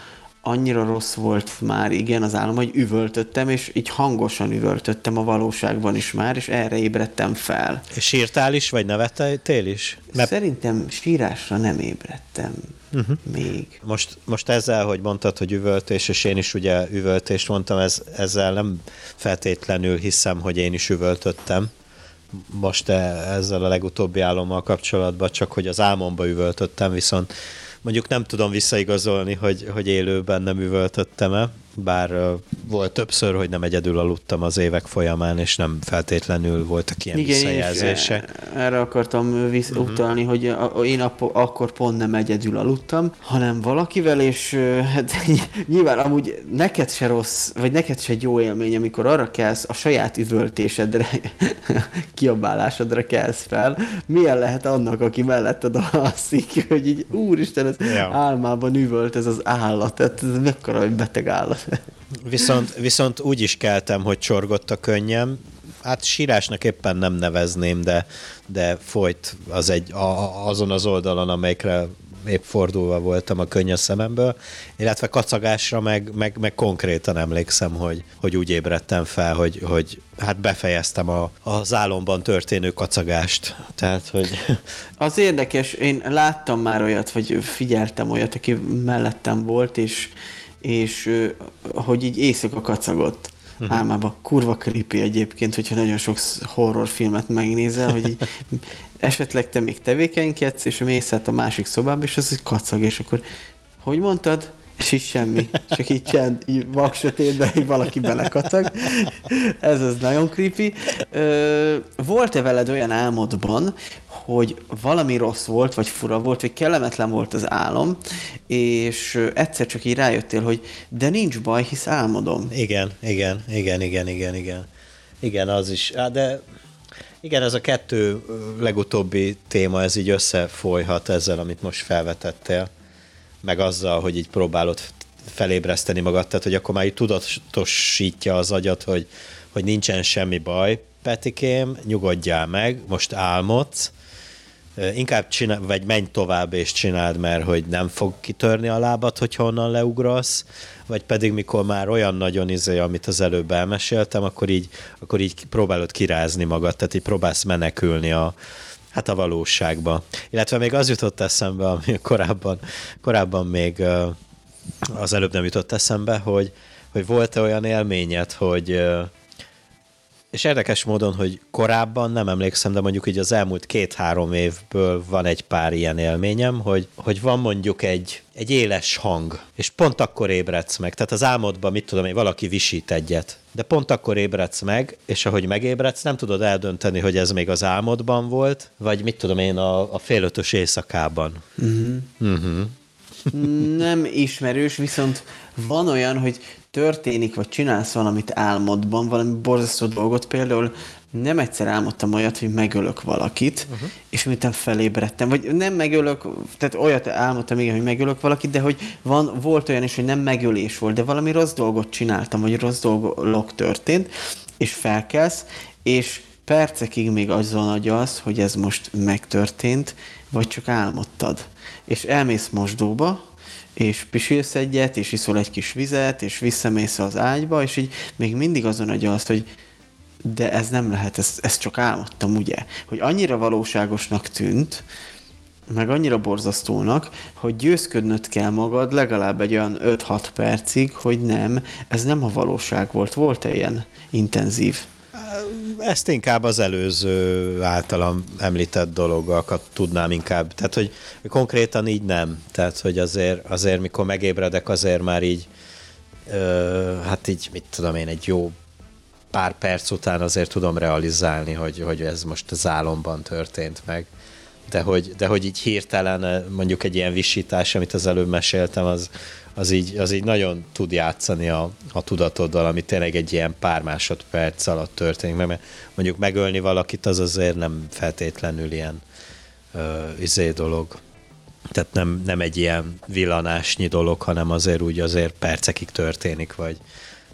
annyira rossz volt már, igen, az álom, hogy üvöltöttem, és így hangosan üvöltöttem a valóságban is már, és erre ébredtem fel. És sírtál is, vagy nevettél is? Mert... Szerintem sírásra nem ébredtem uh-huh. még. Most, most ezzel, hogy mondtad, hogy üvöltés, és én is ugye üvöltést mondtam, ez, ezzel nem feltétlenül hiszem, hogy én is üvöltöttem most e, ezzel a legutóbbi álommal kapcsolatban, csak hogy az álmomba üvöltöttem, viszont mondjuk nem tudom visszaigazolni, hogy, hogy élőben nem üvöltöttem-e, bár volt többször, hogy nem egyedül aludtam az évek folyamán, és nem feltétlenül voltak ilyen Igen, visszajelzések. Erre akartam visz- uh-huh. utalni, hogy én akkor pont nem egyedül aludtam, hanem valakivel, és hát, nyilván amúgy neked se rossz, vagy neked se egy jó élmény, amikor arra kelsz, a saját üvöltésedre, [LAUGHS] kiabálásodra kelsz fel. Milyen lehet annak, aki melletted alszik, hogy így úristen, ez ja. álmában üvölt ez az állat, tehát ez mekkora egy beteg állat. Viszont, viszont úgy is keltem, hogy csorgott a könnyem. Hát sírásnak éppen nem nevezném, de, de folyt az egy, a, azon az oldalon, amelyikre épp fordulva voltam a könny a szememből, illetve kacagásra meg, meg, meg konkrétan emlékszem, hogy, hogy úgy ébredtem fel, hogy, hogy hát befejeztem a, az álomban történő kacagást. Tehát, hogy... [LAUGHS] Az érdekes, én láttam már olyat, vagy figyeltem olyat, aki mellettem volt, és és hogy így éjszaka kacagott uh-huh. álmában. Kurva creepy egyébként, hogyha nagyon sok horrorfilmet megnézel, hogy így esetleg te még tevékenykedsz, és mész át a másik szobába, és az egy kacag, és akkor hogy mondtad? És így semmi, csak így csend, így vaksötétben, így valaki belekatag. Ez az nagyon creepy. Volt-e veled olyan álmodban, hogy valami rossz volt, vagy fura volt, vagy kellemetlen volt az álom, és egyszer csak így rájöttél, hogy de nincs baj, hisz álmodom. Igen, igen, igen, igen, igen, igen. Igen, az is. De igen, ez a kettő legutóbbi téma, ez így összefolyhat ezzel, amit most felvetettél meg azzal, hogy így próbálod felébreszteni magad, tehát hogy akkor már így tudatosítja az agyat, hogy, hogy nincsen semmi baj, Petikém, nyugodjál meg, most álmodsz, inkább csinál, vagy menj tovább és csináld, mert hogy nem fog kitörni a lábad, hogy honnan leugrasz, vagy pedig mikor már olyan nagyon izé, amit az előbb elmeséltem, akkor így, akkor így próbálod kirázni magad, tehát így próbálsz menekülni a, hát a valóságba. Illetve még az jutott eszembe, ami korábban, korábban még az előbb nem jutott eszembe, hogy, hogy volt-e olyan élményed, hogy és érdekes módon, hogy korábban nem emlékszem, de mondjuk így az elmúlt két-három évből van egy pár ilyen élményem, hogy, hogy van mondjuk egy, egy éles hang, és pont akkor ébredsz meg. Tehát az álmodban, mit tudom én, valaki visít egyet, de pont akkor ébredsz meg, és ahogy megébredsz, nem tudod eldönteni, hogy ez még az álmodban volt, vagy mit tudom én, a, a félötös éjszakában. Uh-huh. Uh-huh. Nem ismerős, viszont van olyan, hogy történik, vagy csinálsz valamit álmodban, valami borzasztó dolgot, például nem egyszer álmodtam olyat, hogy megölök valakit, uh-huh. és miután felébredtem, vagy nem megölök, tehát olyat álmodtam, igen, hogy megölök valakit, de hogy van, volt olyan is, hogy nem megölés volt, de valami rossz dolgot csináltam, vagy rossz dolog történt, és felkelsz, és percekig még azon agyalsz, hogy ez most megtörtént, vagy csak álmodtad. És elmész mosdóba, és pisilsz egyet, és iszol egy kis vizet, és visszamész az ágyba, és így még mindig azon agyalsz, hogy de ez nem lehet, ezt, ezt csak álmodtam, ugye? Hogy annyira valóságosnak tűnt, meg annyira borzasztónak, hogy győzködnöd kell magad legalább egy olyan 5-6 percig, hogy nem, ez nem a valóság volt. Volt-e ilyen intenzív? Ezt inkább az előző általam említett dologgal tudnám inkább. Tehát, hogy konkrétan így nem. Tehát, hogy azért, azért mikor megébredek, azért már így, ö, hát így, mit tudom én, egy jó pár perc után azért tudom realizálni, hogy, hogy ez most az álomban történt meg. De hogy, de hogy így hirtelen mondjuk egy ilyen visítás, amit az előbb meséltem, az, az így, az így nagyon tud játszani a, a tudatoddal, ami tényleg egy ilyen pár másodperc alatt történik mert mondjuk megölni valakit az azért nem feltétlenül ilyen ö, izé dolog. Tehát nem, nem egy ilyen villanásnyi dolog, hanem azért úgy azért percekig történik, vagy,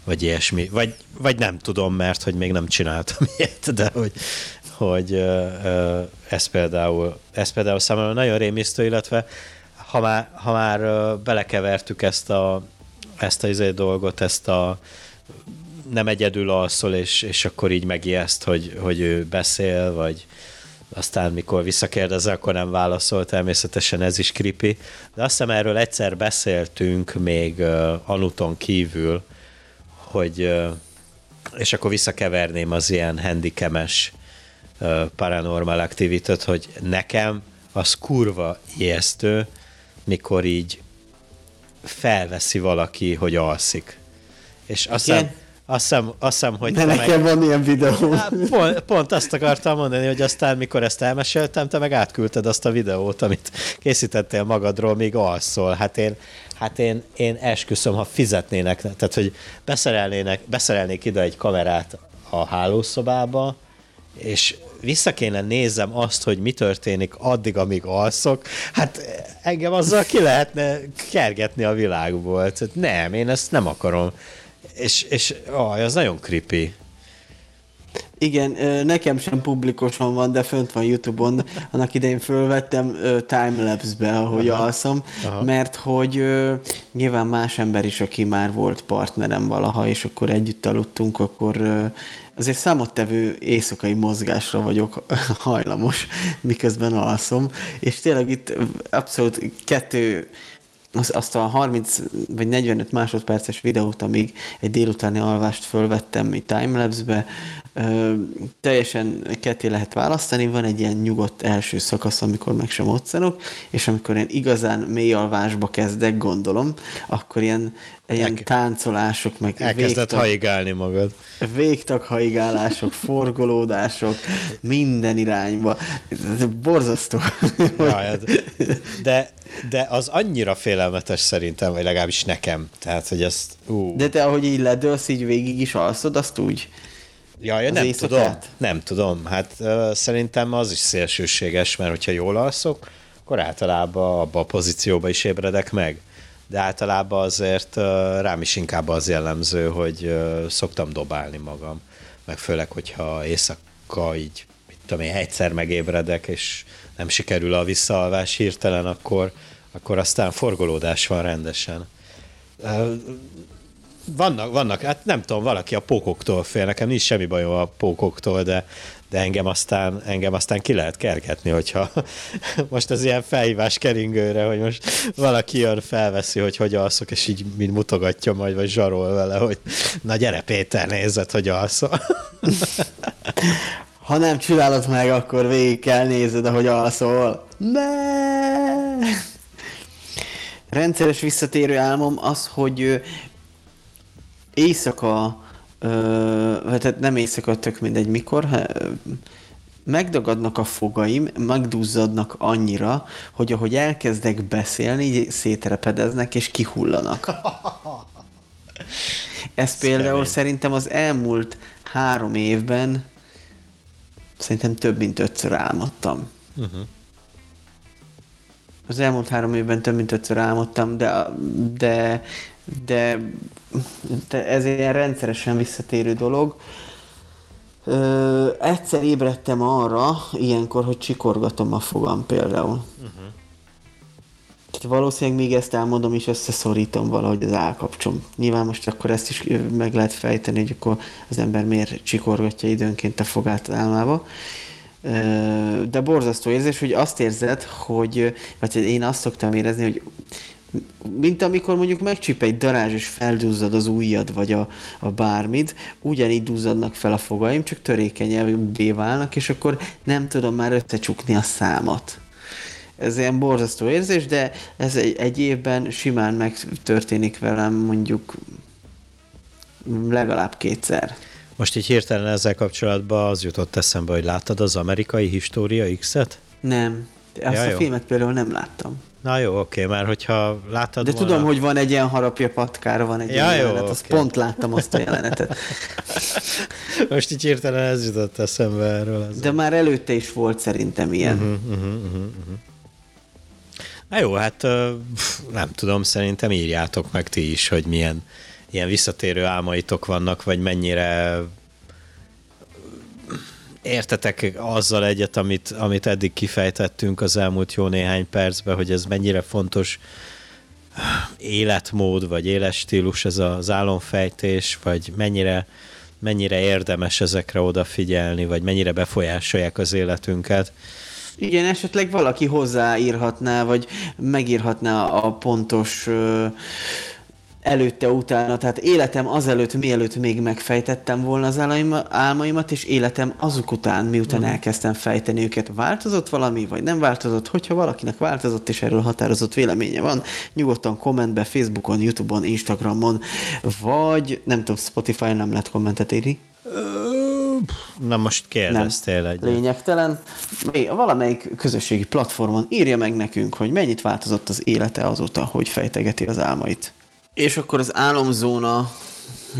vagy ilyesmi. Vagy, vagy nem tudom, mert hogy még nem csináltam [LAUGHS] ilyet, de hogy, hogy ö, ö, ez, például, ez például számomra nagyon rémisztő, illetve ha már, ha már belekevertük ezt a, ezt a izé dolgot, ezt a nem egyedül alszol, és, és akkor így megijeszt, hogy, hogy ő beszél, vagy aztán mikor visszakérdez, akkor nem válaszol, természetesen ez is creepy. De azt hiszem erről egyszer beszéltünk még uh, Anuton kívül, hogy uh, és akkor visszakeverném az ilyen handicames uh, paranormal activity hogy nekem az kurva ijesztő, mikor így felveszi valaki, hogy alszik. És azt hiszem, azt hiszem, azt hiszem hogy... De nekem meg... van ilyen videó. Hát, pont, pont azt akartam mondani, hogy aztán, mikor ezt elmeséltem, te meg átküldted azt a videót, amit készítettél magadról, még alszol. Hát én, hát én, én esküszöm, ha fizetnének, tehát hogy beszerelnének, beszerelnék ide egy kamerát a hálószobába, és vissza kéne nézem azt, hogy mi történik addig, amíg alszok, hát engem azzal ki lehetne kergetni a világból. Tehát nem, én ezt nem akarom. És, és aj, az nagyon creepy. Igen, nekem sem publikusan van, de fönt van Youtube-on. Annak idején fölvettem timelapse-be, ahogy Aha. alszom, Aha. mert hogy nyilván más ember is, aki már volt partnerem valaha, és akkor együtt aludtunk, akkor azért számottevő éjszakai mozgásra vagyok [LAUGHS] hajlamos, miközben alszom, és tényleg itt abszolút kettő az, azt a 30 vagy 45 másodperces videót, amíg egy délutáni alvást fölvettem egy timelapse-be, ö, teljesen ketté lehet választani, van egy ilyen nyugodt első szakasz, amikor meg sem moccanok, és amikor én igazán mély alvásba kezdek, gondolom, akkor ilyen ilyen El, táncolások, meg Elkezdett végtag, haigálni magad. Végtag haigálások, [LAUGHS] forgolódások, minden irányba. Ez borzasztó. Ja, de, de az annyira félelmetes szerintem, vagy legalábbis nekem. Tehát, hogy ezt... Ú. De te, ahogy így ledőlsz, így végig is alszod, azt úgy? Ja, ja nem éjszakát? tudom. Nem tudom. Hát uh, szerintem az is szélsőséges, mert hogyha jól alszok, akkor általában abba a pozícióba is ébredek meg de általában azért rám is inkább az jellemző, hogy szoktam dobálni magam, meg főleg, hogyha éjszaka így, mit tudom én, egyszer megébredek, és nem sikerül a visszaalvás hirtelen, akkor, akkor aztán forgolódás van rendesen. Vannak, vannak, hát nem tudom, valaki a pókoktól fél, nekem nincs semmi bajom a pókoktól, de de engem aztán, engem aztán ki lehet kergetni, hogyha [LAUGHS] most az ilyen felhívás keringőre, hogy most valaki jön, felveszi, hogy hogy alszok, és így mind mutogatja majd, vagy zsarol vele, hogy na gyere Péter, nézed, hogy alszol. [LAUGHS] Ha nem csinálod meg, akkor végig kell nézed, ahogy alszol. Ne! Rendszeres visszatérő álmom az, hogy éjszaka Ö, tehát nem éjszaka, tök mindegy mikor, ha, megdagadnak a fogaim, megduzzadnak annyira, hogy ahogy elkezdek beszélni, így szétrepedeznek és kihullanak. Ez például szerintem az elmúlt három évben szerintem több mint ötször álmodtam. Uh-huh. Az elmúlt három évben több mint ötször álmodtam, de, de de, de ez ilyen rendszeresen visszatérő dolog. Ö, egyszer ébredtem arra, ilyenkor, hogy csikorgatom a fogam például. Uh-huh. Valószínűleg még ezt elmondom, és összeszorítom valahogy az állkapcsom. Nyilván most akkor ezt is meg lehet fejteni, hogy akkor az ember miért csikorgatja időnként a fogát álmába. De borzasztó érzés, hogy azt érzed, hogy, vagy én azt szoktam érezni, hogy mint amikor mondjuk megcsíp egy darázs, és feldúzzad az ujjad, vagy a, a bármit, ugyanígy duzzadnak fel a fogaim, csak törékenyebbé válnak, és akkor nem tudom már összecsukni a számat. Ez ilyen borzasztó érzés, de ez egy, egy évben simán megtörténik velem mondjuk legalább kétszer. Most így hirtelen ezzel kapcsolatban az jutott eszembe, hogy láttad az amerikai História X-et? Nem. Azt ja, a jó. filmet például nem láttam. Na jó, oké, már hogyha láttad De volna... tudom, hogy van egy ilyen harapja patkára, van egy ja, ilyen jó, jelenet, azt okay. pont láttam azt a jelenetet. [LAUGHS] Most így hirtelen ez jutott eszembe erről. Az De már előtte is volt szerintem ilyen. Uh-huh, uh-huh, uh-huh, uh-huh. Na jó, hát nem tudom, szerintem írjátok meg ti is, hogy milyen ilyen visszatérő álmaitok vannak, vagy mennyire értetek azzal egyet, amit, amit eddig kifejtettünk az elmúlt jó néhány percben, hogy ez mennyire fontos életmód, vagy életstílus ez az álomfejtés, vagy mennyire, mennyire érdemes ezekre odafigyelni, vagy mennyire befolyásolják az életünket. Igen, esetleg valaki hozzáírhatná, vagy megírhatná a pontos előtte, utána, tehát életem azelőtt, mielőtt még megfejtettem volna az álmaimat, és életem azok után, miután mm. elkezdtem fejteni őket, változott valami, vagy nem változott? Hogyha valakinek változott, és erről határozott véleménye van, nyugodtan kommentbe, Facebookon, Youtube-on, Instagramon, vagy nem tudom, Spotify nem lehet kommentet írni. Na most kérdeztél egy. Lényegtelen. Még valamelyik közösségi platformon írja meg nekünk, hogy mennyit változott az élete azóta, hogy fejtegeti az álmait. És akkor az álomzóna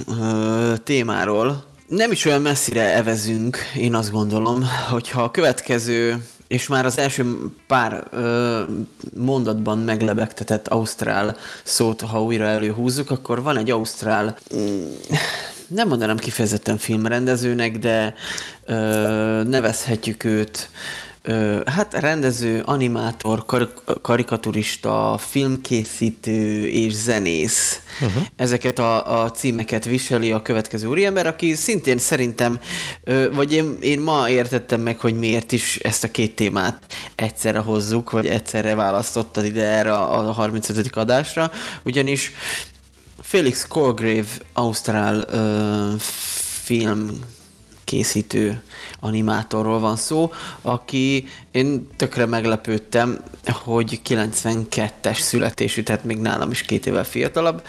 ö, témáról. Nem is olyan messzire evezünk, én azt gondolom, hogyha a következő és már az első pár ö, mondatban meglebegtetett ausztrál szót, ha újra előhúzzuk, akkor van egy ausztrál, mm, nem mondanám kifejezetten filmrendezőnek, de ö, nevezhetjük őt hát rendező, animátor, kar- karikaturista, filmkészítő és zenész. Uh-huh. Ezeket a, a címeket viseli a következő úriember, aki szintén szerintem, vagy én, én ma értettem meg, hogy miért is ezt a két témát egyszerre hozzuk, vagy egyszerre választottad ide erre a 35. adásra, ugyanis Felix Colgrave, ausztrál uh, film készítő animátorról van szó, aki én tökre meglepődtem, hogy 92-es születésű, tehát még nálam is két évvel fiatalabb.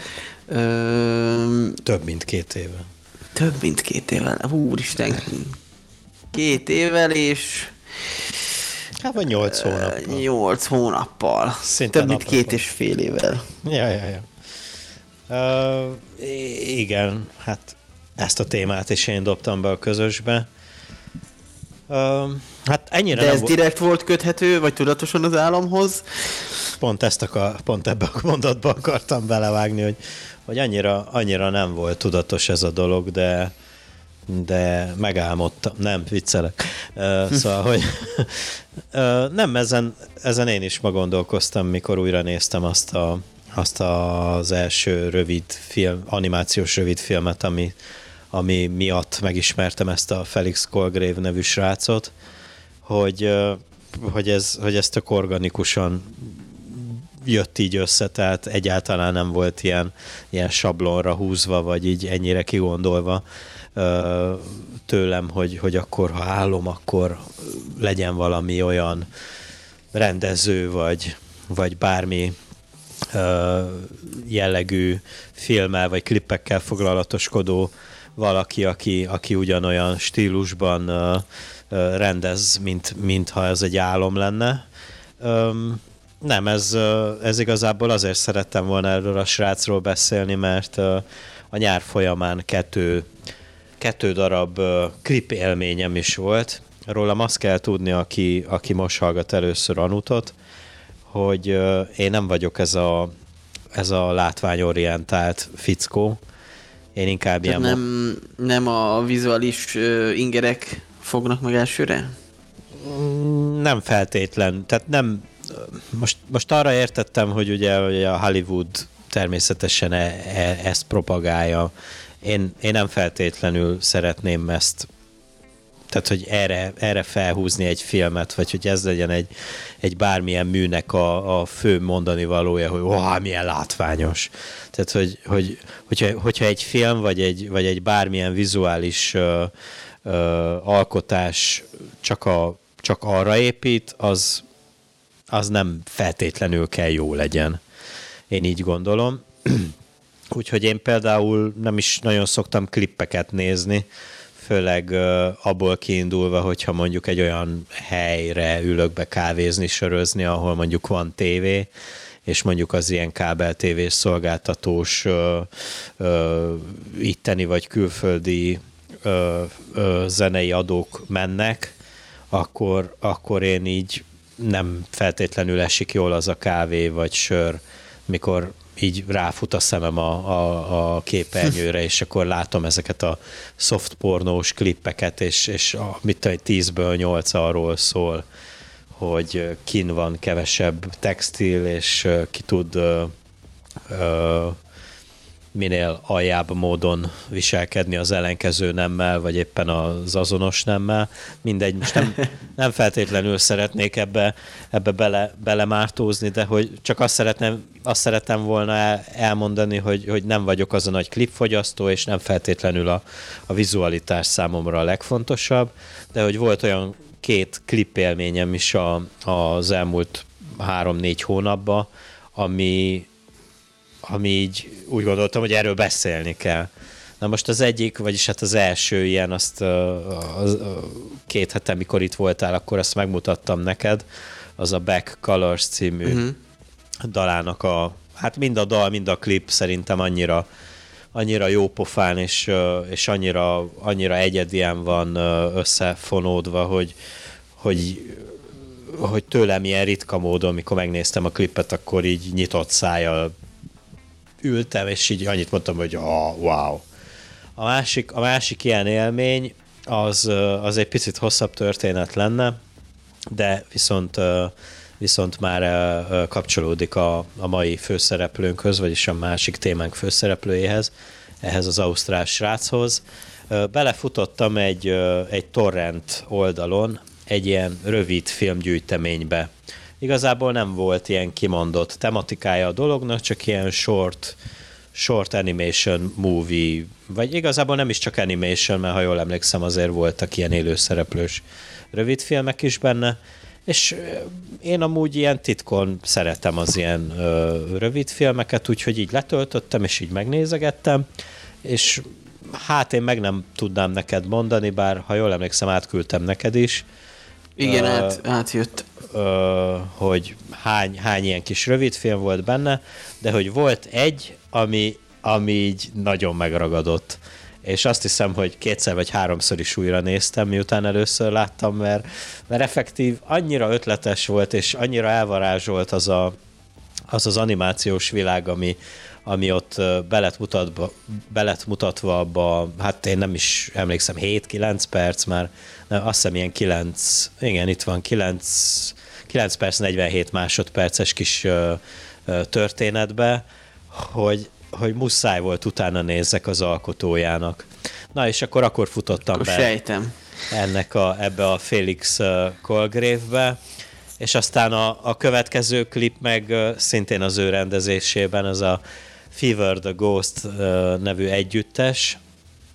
Ö... Több, mint két éve. Több, mint két évvel. Úristen. Két évvel, és Hát vagy nyolc hónappal. Nyolc hónappal. Szinte Több mint két és fél évvel. Ja, ja, ja. Uh, igen, hát ezt a témát is én dobtam be a közösbe. Hát ennyire De ez direkt volt köthető, vagy tudatosan az államhoz? Pont ezt akar, pont ebbe a mondatba akartam belevágni, hogy, hogy annyira, annyira nem volt tudatos ez a dolog, de, de megálmodtam. Nem, viccelek. Szóval, hogy [LAUGHS] nem, ezen, ezen én is ma gondolkoztam, mikor újra néztem azt, a, azt az első rövid film, animációs rövid filmet, ami, ami miatt megismertem ezt a Felix Colgrave nevű srácot, hogy, hogy, ez, hogy ez tök organikusan jött így össze, tehát egyáltalán nem volt ilyen, ilyen sablonra húzva, vagy így ennyire kigondolva tőlem, hogy, hogy akkor, ha állom, akkor legyen valami olyan rendező, vagy, vagy bármi jellegű filmmel, vagy klippekkel foglalatoskodó valaki, aki, aki ugyanolyan stílusban uh, rendez, mint, mintha ez egy álom lenne. Nem, ez, ez igazából azért szerettem volna erről a srácról beszélni, mert a nyár folyamán kettő, kettő darab klip élményem is volt. Rólam azt kell tudni, aki, aki most hallgat először Anutot, hogy én nem vagyok ez a, ez a látványorientált fickó, én inkább Tehát ilyen... Nem, nem a vizuális uh, ingerek fognak meg elsőre? Mm, nem feltétlen. Tehát nem... Most, most arra értettem, hogy ugye hogy a Hollywood természetesen e, e, ezt propagálja. Én, én nem feltétlenül szeretném ezt tehát, hogy erre, erre felhúzni egy filmet, vagy hogy ez legyen egy, egy bármilyen műnek a, a fő mondani valója, hogy oh, milyen látványos. Tehát, hogy, hogy hogyha, hogyha egy film, vagy egy, vagy egy bármilyen vizuális ö, ö, alkotás csak, a, csak arra épít, az, az nem feltétlenül kell jó legyen. Én így gondolom. [CLEARS THROAT] Úgyhogy én például nem is nagyon szoktam klippeket nézni, főleg abból kiindulva, hogyha mondjuk egy olyan helyre ülök be kávézni, sörözni, ahol mondjuk van tévé, és mondjuk az ilyen kábel tévés szolgáltatós ö, ö, itteni vagy külföldi ö, ö, zenei adók mennek, akkor, akkor én így nem feltétlenül esik jól az a kávé vagy sör, mikor így ráfut a szemem a, a, a képernyőre, és akkor látom ezeket a soft pornós klippeket, és, és a, mit tudom, 10-ből 8 arról szól, hogy kin van kevesebb textil, és ki tud ö, minél aljább módon viselkedni az ellenkező nemmel, vagy éppen az azonos nemmel. Mindegy, most nem, nem feltétlenül szeretnék ebbe, ebbe bele, belemártózni, de hogy csak azt szeretném, azt szeretem volna el, elmondani, hogy, hogy nem vagyok az a nagy klipfogyasztó, és nem feltétlenül a, a vizualitás számomra a legfontosabb, de hogy volt olyan két klipélményem is a, az elmúlt három-négy hónapban, ami, ami így úgy gondoltam, hogy erről beszélni kell. Na most az egyik, vagyis hát az első ilyen, azt a, a, a két hete, mikor itt voltál, akkor azt megmutattam neked, az a Back Colors című uh-huh. dalának a, hát mind a dal, mind a klip szerintem annyira, annyira jó pofán, és, és annyira, annyira egyedien van összefonódva, hogy, hogy hogy tőlem ilyen ritka módon, mikor megnéztem a klipet, akkor így nyitott szájjal ültem, és így annyit mondtam, hogy oh, wow. A másik, a másik ilyen élmény az, az egy picit hosszabb történet lenne, de viszont viszont már kapcsolódik a, a mai főszereplőnkhöz, vagyis a másik témánk főszereplőjéhez, ehhez az ausztrál sráchoz. Belefutottam egy, egy torrent oldalon, egy ilyen rövid filmgyűjteménybe. Igazából nem volt ilyen kimondott tematikája a dolognak, csak ilyen short, short animation movie, vagy igazából nem is csak animation, mert ha jól emlékszem, azért voltak ilyen élőszereplős rövid filmek is benne, és én amúgy ilyen titkon szeretem az ilyen ö, rövid filmeket, úgyhogy így letöltöttem, és így megnézegettem, és hát én meg nem tudnám neked mondani, bár ha jól emlékszem, átküldtem neked is, igen, uh, át, átjött. Hogy hány, hány ilyen kis rövidfilm volt benne, de hogy volt egy, ami, ami így nagyon megragadott. És azt hiszem, hogy kétszer vagy háromszor is újra néztem, miután először láttam, mert, mert effektív annyira ötletes volt, és annyira elvarázsolt az a, az, az animációs világ, ami, ami ott belet mutatva, belet mutatva abba, hát én nem is emlékszem, 7-9 perc már, nem, azt hiszem ilyen 9, igen, itt van 9, 9 perc, 47 másodperces kis történetbe, hogy, hogy muszáj volt utána nézzek az alkotójának. Na és akkor akkor futottam akkor be sejtem. ennek a, ebbe a Felix Colgrave-be, és aztán a, a következő klip meg szintén az ő rendezésében, az a Fever the Ghost nevű együttes,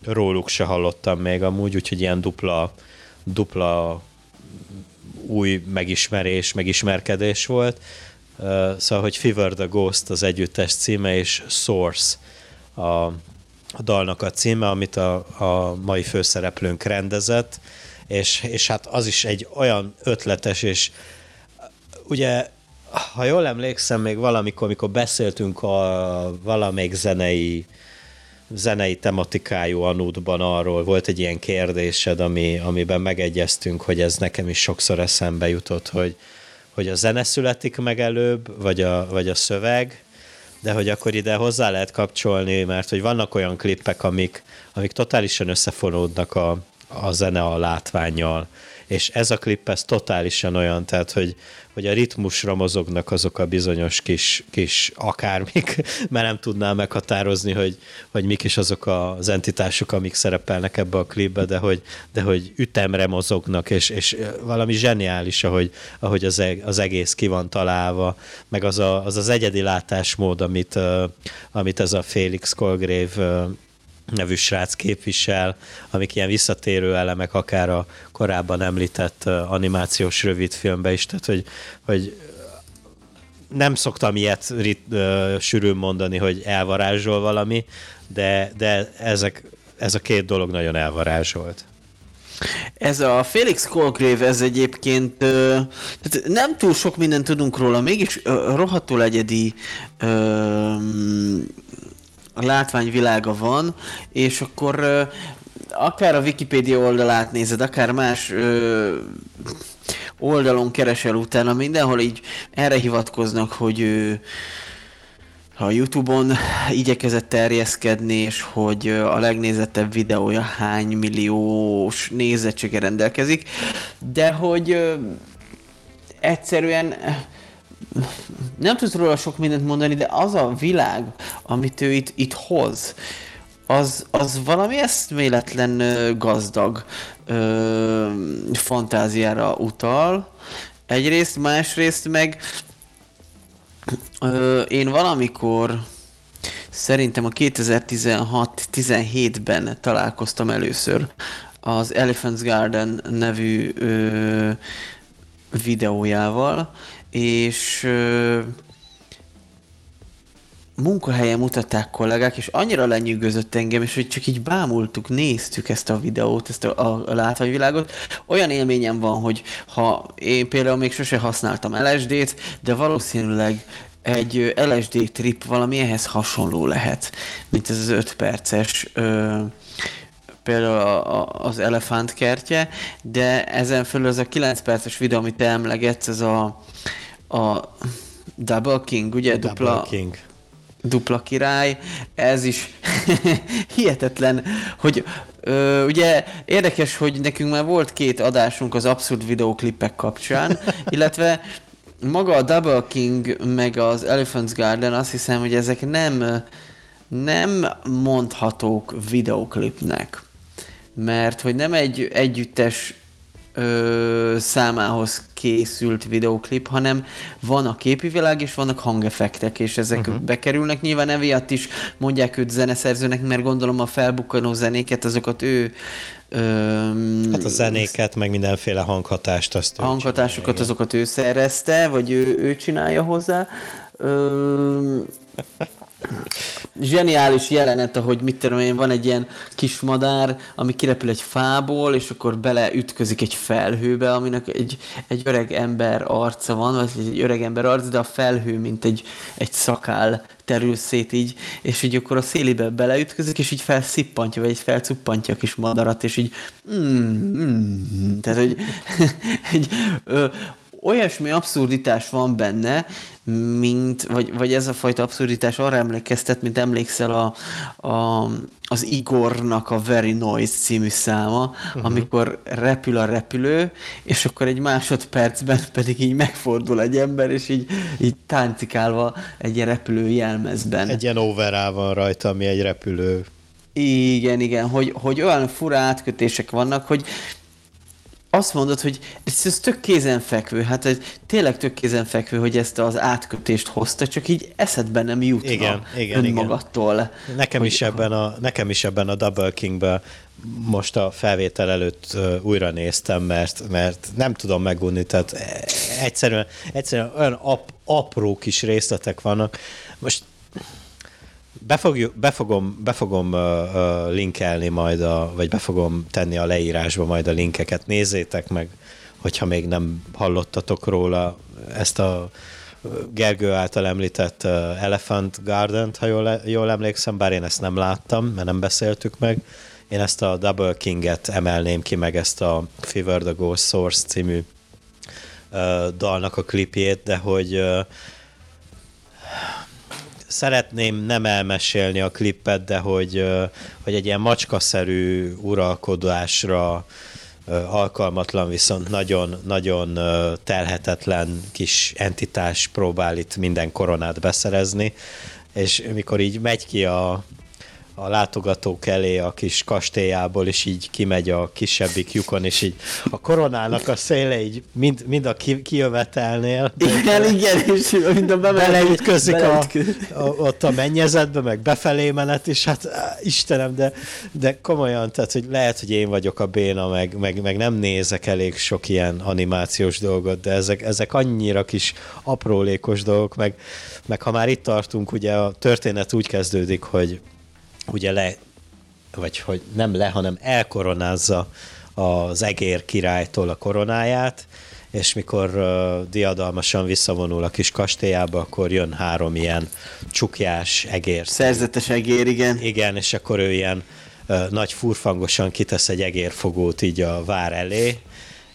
róluk se hallottam még amúgy, úgyhogy ilyen dupla, dupla új megismerés, megismerkedés volt. Szóval, hogy Fever the Ghost az együttes címe, és Source a, a dalnak a címe, amit a, a mai főszereplőnk rendezett, és, és hát az is egy olyan ötletes, és ugye ha jól emlékszem, még valamikor, amikor beszéltünk a valamelyik zenei zenei tematikájú anútban arról volt egy ilyen kérdésed, ami, amiben megegyeztünk, hogy ez nekem is sokszor eszembe jutott, hogy, hogy a zene születik meg előbb, vagy a, vagy a szöveg, de hogy akkor ide hozzá lehet kapcsolni, mert hogy vannak olyan klippek, amik, amik totálisan összefonódnak a, a zene a látványjal, és ez a klip ez totálisan olyan, tehát hogy, hogy a ritmusra mozognak azok a bizonyos kis, kis akármik, [LAUGHS] mert nem tudnám meghatározni, hogy, hogy mik is azok az entitások, amik szerepelnek ebbe a klipbe, de hogy, de hogy ütemre mozognak, és, és valami zseniális, ahogy, ahogy az, eg, az egész ki van találva, meg az a, az, az egyedi látásmód, amit, amit ez a Félix Colgrave nevű srác képvisel, amik ilyen visszatérő elemek, akár a korábban említett animációs rövidfilmbe is, tehát hogy, hogy nem szoktam ilyet rit, uh, sűrűn mondani, hogy elvarázsol valami, de, de ezek, ez a két dolog nagyon elvarázsolt. Ez a Felix Colgrave, ez egyébként tehát nem túl sok mindent tudunk róla, mégis rohadtul egyedi látványvilága van, és akkor akár a Wikipédia oldalát nézed, akár más ö, oldalon keresel utána, mindenhol így erre hivatkoznak, hogy ő a Youtube-on igyekezett terjeszkedni, és hogy a legnézettebb videója hány milliós nézettsége rendelkezik, de hogy ö, egyszerűen nem tudsz róla sok mindent mondani, de az a világ, amit ő itt, itt hoz, az, az valami eszméletlen gazdag ö, fantáziára utal. Egyrészt, másrészt meg ö, én valamikor szerintem a 2016-17-ben találkoztam először az Elephant's Garden nevű ö, videójával, és munkahelyen mutatták kollégák, és annyira lenyűgözött engem, és hogy csak így bámultuk, néztük ezt a videót, ezt a, a látványvilágot. Olyan élményem van, hogy ha én például még sose használtam LSD-t, de valószínűleg egy LSD trip valami ehhez hasonló lehet, mint ez az 5 perces ö, például a, a, az elefánt kertje, de ezen fölül az a 9 perces videó, amit te emlegetsz, ez a, a Double King, ugye? Double Dupla, King. dupla király, ez is [LAUGHS] hihetetlen, hogy ö, ugye érdekes, hogy nekünk már volt két adásunk az abszurd videóklipek kapcsán, [LAUGHS] illetve maga a Double King meg az Elephant's Garden azt hiszem, hogy ezek nem, nem mondhatók videóklipnek. Mert hogy nem egy együttes ö, számához készült videóklip, hanem van a képi világ, és vannak hangeffektek, és ezek uh-huh. bekerülnek. Nyilván emiatt is mondják őt zeneszerzőnek, mert gondolom a felbukkanó zenéket, azokat ő Öm, hát a zenéket, meg mindenféle hanghatást azt Hanghatásokat, csinálja, azokat ő szerezte, vagy ő, ő csinálja hozzá. Öm, [LAUGHS] zseniális jelenet, ahogy mit tudom én, van egy ilyen kis madár, ami kirepül egy fából, és akkor beleütközik egy felhőbe, aminek egy, egy öreg ember arca van, vagy egy öreg ember arc, de a felhő, mint egy, egy szakál terül szét így, és így akkor a szélibe beleütközik, és így felszippantja, vagy így felcuppantja a kis madarat, és így mm, mm, tehát, hogy [LAUGHS] egy, ö, olyasmi abszurditás van benne, mint, vagy, vagy ez a fajta abszurditás arra emlékeztet, mint emlékszel a, a, az Igornak a Very Noise című száma, uh-huh. amikor repül a repülő, és akkor egy másodpercben pedig így megfordul egy ember, és így, így táncikálva egy ilyen repülő jelmezben. Egy ilyen overall van rajta, ami egy repülő igen, igen, hogy, hogy olyan fura átkötések vannak, hogy azt mondod, hogy ez, ez tök kézenfekvő, hát ez tényleg tök kézenfekvő, hogy ezt az átkötést hozta, csak így eszedben nem jutna igen, igen, önmagattól. Igen. Nekem, hogy, is ebben a, nekem is ebben a Double Kingben most a felvétel előtt újra néztem, mert, mert nem tudom megunni, tehát egyszerűen, egyszerűen olyan ap, apró kis részletek vannak. Most Befogjuk, befogom, befogom uh, uh, linkelni majd, a, vagy befogom tenni a leírásba majd a linkeket. Nézzétek meg, hogyha még nem hallottatok róla ezt a Gergő által említett uh, Elephant Garden-t, ha jól, jól emlékszem, bár én ezt nem láttam, mert nem beszéltük meg. Én ezt a Double King-et emelném ki, meg ezt a Fever the Ghost Source című uh, dalnak a klipjét, de hogy uh, szeretném nem elmesélni a klippet, de hogy, hogy egy ilyen macskaszerű uralkodásra alkalmatlan, viszont nagyon-nagyon telhetetlen kis entitás próbál itt minden koronát beszerezni, és mikor így megy ki a, a látogatók elé a kis kastélyából, és így kimegy a kisebbik lyukon, és így a koronának a széle így mind, mind a ki, kijövetelnél. Igen, igen, és mind a beleütközik a, a, ott a mennyezetbe, meg befelé menet, és hát Istenem, de, de komolyan, tehát, hogy lehet, hogy én vagyok a béna, meg, meg, meg nem nézek elég sok ilyen animációs dolgot, de ezek, ezek annyira kis aprólékos dolgok, meg, meg ha már itt tartunk, ugye a történet úgy kezdődik, hogy ugye le, vagy hogy nem le, hanem elkoronázza az egér királytól a koronáját, és mikor uh, diadalmasan visszavonul a kis kastélyába, akkor jön három ilyen csukjás egér. Szerzetes egér, igen. Igen, és akkor ő ilyen uh, nagy furfangosan kitesz egy egérfogót így a vár elé,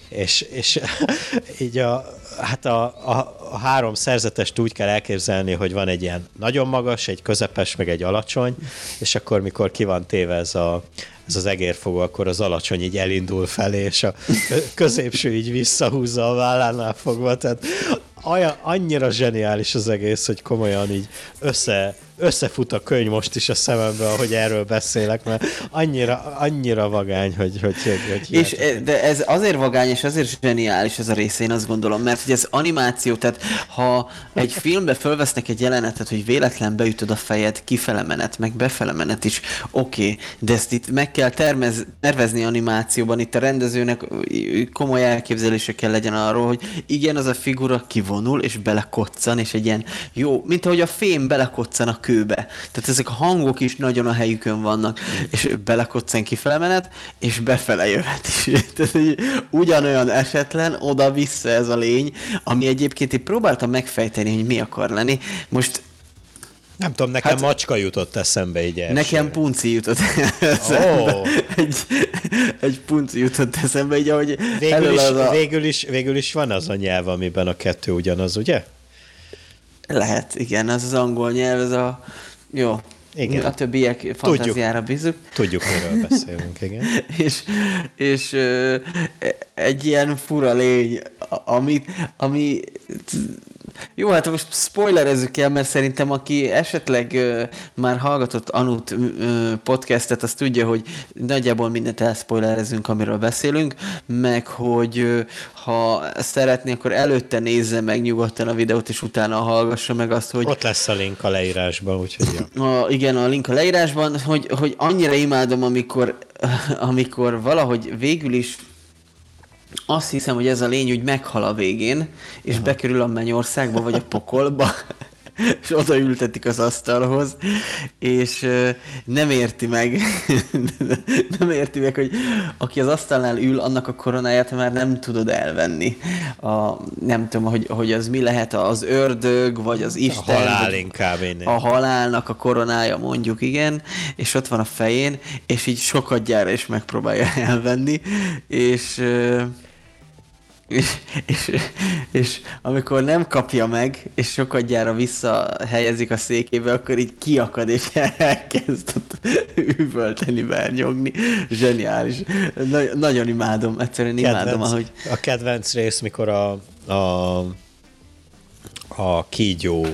és, és [LAUGHS] így a, hát a, a, a három szerzetest úgy kell elképzelni, hogy van egy ilyen nagyon magas, egy közepes, meg egy alacsony, és akkor mikor ki van téve ez, a, ez az egérfogó, akkor az alacsony így elindul felé, és a középső így visszahúzza a vállánál fogva, tehát olyan, annyira zseniális az egész, hogy komolyan így össze, összefut a könyv most is a szemembe, ahogy erről beszélek, mert annyira, annyira vagány, hogy, hogy, hogy, hogy és, De ez azért vagány, és azért zseniális ez a része, én azt gondolom, mert hogy ez animáció, tehát ha egy filmbe fölvesznek egy jelenetet, hogy véletlen beütöd a fejed, kifele menet, meg befele menet is, oké, okay, de ezt itt meg kell termez, tervezni animációban, itt a rendezőnek komoly elképzelése kell legyen arról, hogy igen, az a figura kivonul, és belekoccan, és egy ilyen jó, mint ahogy a fém belekoccan a kőbe. Tehát ezek a hangok is nagyon a helyükön vannak, és belekoccan kifele menet, és befele jöhet is. [LAUGHS] Tehát egy ugyanolyan esetlen, oda-vissza ez a lény, ami egyébként én próbáltam megfejteni, hogy mi akar lenni. Most nem tudom, nekem hát, macska jutott eszembe így első. Nekem punci jutott [LAUGHS] eszembe. Oh. Egy, egy punci jutott eszembe, így ahogy végül is, a... végül, is, végül is van az a nyelv, amiben a kettő ugyanaz, ugye? Lehet, igen, az az angol nyelv, ez a... Jó, igen. A többiek fantáziára bízunk. Tudjuk, miről beszélünk, igen. [LAUGHS] és és ö, egy ilyen fura lény, ami, ami jó, hát most spoilerezzük el, mert szerintem aki esetleg ö, már hallgatott Anut ö, podcastet, az tudja, hogy nagyjából mindent elspoilerezünk, amiről beszélünk, meg hogy ö, ha szeretné, akkor előtte nézze meg nyugodtan a videót, és utána hallgassa meg azt, hogy... Ott lesz a link a leírásban, úgyhogy ja. a, Igen, a link a leírásban, hogy, hogy annyira imádom, amikor, amikor valahogy végül is azt hiszem, hogy ez a lény úgy meghal a végén, és bekerül a mennyországba, vagy a pokolba, [LAUGHS] és odaültetik az asztalhoz, és nem érti meg, [LAUGHS] nem érti meg, hogy aki az asztalnál ül, annak a koronáját már nem tudod elvenni. A, nem tudom, hogy, hogy az mi lehet, az ördög, vagy az Isten. A halál inkább. Én a halálnak a koronája, mondjuk, igen, és ott van a fején, és így sokat gyára is megpróbálja [LAUGHS] elvenni, és és, és, és amikor nem kapja meg, és sokadjára visszahelyezik a székébe, akkor így kiakad, és elkezd üvölteni, vernyogni. Zseniális. Na, nagyon imádom, egyszerűen kedvenc, imádom, ahogy... A kedvenc rész, mikor a, a, a kígyó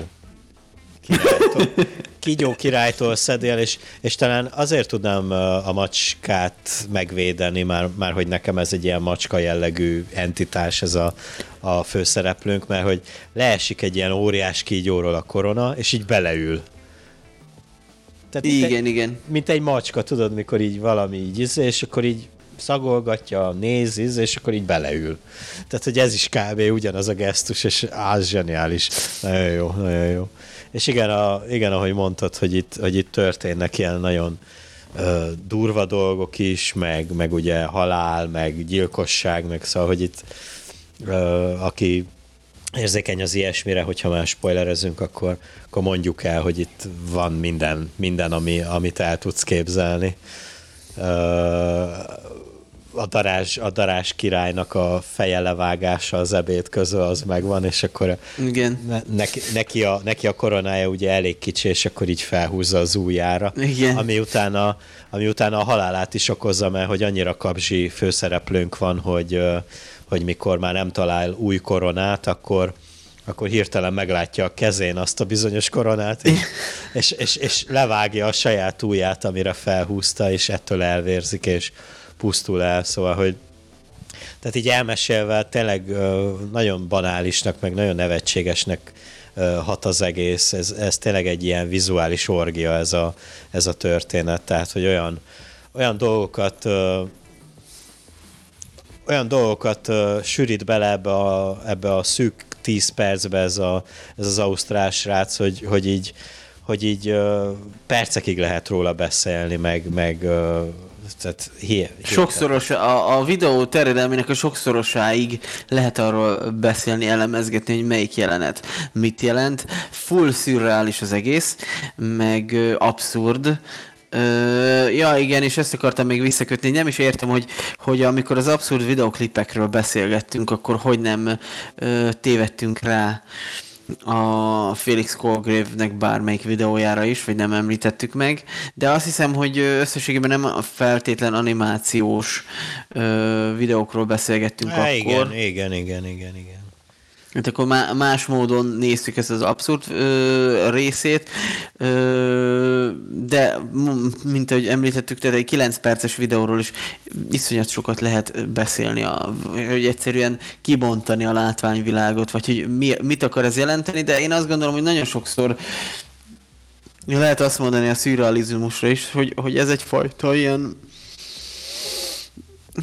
királytól, kígyó királytól szedél, és, és talán azért tudnám a macskát megvédeni, már, már hogy nekem ez egy ilyen macska jellegű entitás, ez a, a főszereplőnk, mert hogy leesik egy ilyen óriás kígyóról a korona, és így beleül. Tehát igen, egy, igen. Mint egy macska, tudod, mikor így valami így és akkor így szagolgatja, néz, és akkor így beleül. Tehát, hogy ez is kb. ugyanaz a gesztus, és az zseniális. Nagyon jó, nagyon jó. És igen, a, igen, ahogy mondtad, hogy itt, hogy itt történnek ilyen nagyon ö, durva dolgok is, meg, meg ugye halál, meg gyilkosság, meg szóval, hogy itt ö, aki érzékeny az ilyesmire, hogyha már spoilerezünk, akkor, akkor mondjuk el, hogy itt van minden, minden ami, amit el tudsz képzelni. Ö, a darázs, a darázs királynak a feje levágása az ebéd közül az megvan, és akkor Igen. Ne, neki, neki, a, neki a koronája ugye elég kicsi, és akkor így felhúzza az ujjára, Igen. Ami, utána, ami utána a halálát is okozza, mert hogy annyira kapzsi főszereplőnk van, hogy, hogy mikor már nem talál új koronát, akkor akkor hirtelen meglátja a kezén azt a bizonyos koronát, és, és, és, és levágja a saját ujját, amire felhúzta, és ettől elvérzik, és pusztul el, szóval, hogy tehát így elmesélve tényleg nagyon banálisnak, meg nagyon nevetségesnek hat az egész. Ez, ez tényleg egy ilyen vizuális orgia ez a, ez a történet, tehát hogy olyan, olyan dolgokat olyan dolgokat sűrít bele ebbe a, ebbe a szűk 10 percbe ez, a, ez az ausztrál srác, hogy, hogy így, hogy így percekig lehet róla beszélni, meg, meg tehát hi- Sokszoros, a, a videó terjedelmének a sokszorosáig lehet arról beszélni, elemezgetni, hogy melyik jelenet mit jelent. Full szürreális az egész, meg abszurd, Uh, ja, igen, és ezt akartam még visszakötni. Nem is értem, hogy, hogy amikor az abszurd videoklipekről beszélgettünk, akkor hogy nem tévedtünk rá a Felix Colgrave-nek bármelyik videójára is, vagy nem említettük meg, de azt hiszem, hogy összességében nem a feltétlen animációs ö, videókról beszélgettünk Há, akkor. Igen, igen, igen, igen, igen. Hát akkor más módon néztük ezt az abszurd ö, részét, ö, de mint ahogy említettük, tehát egy 9 perces videóról is iszonyat sokat lehet beszélni, a, hogy egyszerűen kibontani a látványvilágot, vagy hogy mi, mit akar ez jelenteni, de én azt gondolom, hogy nagyon sokszor lehet azt mondani a szürrealizmusra is, hogy, hogy ez egyfajta ilyen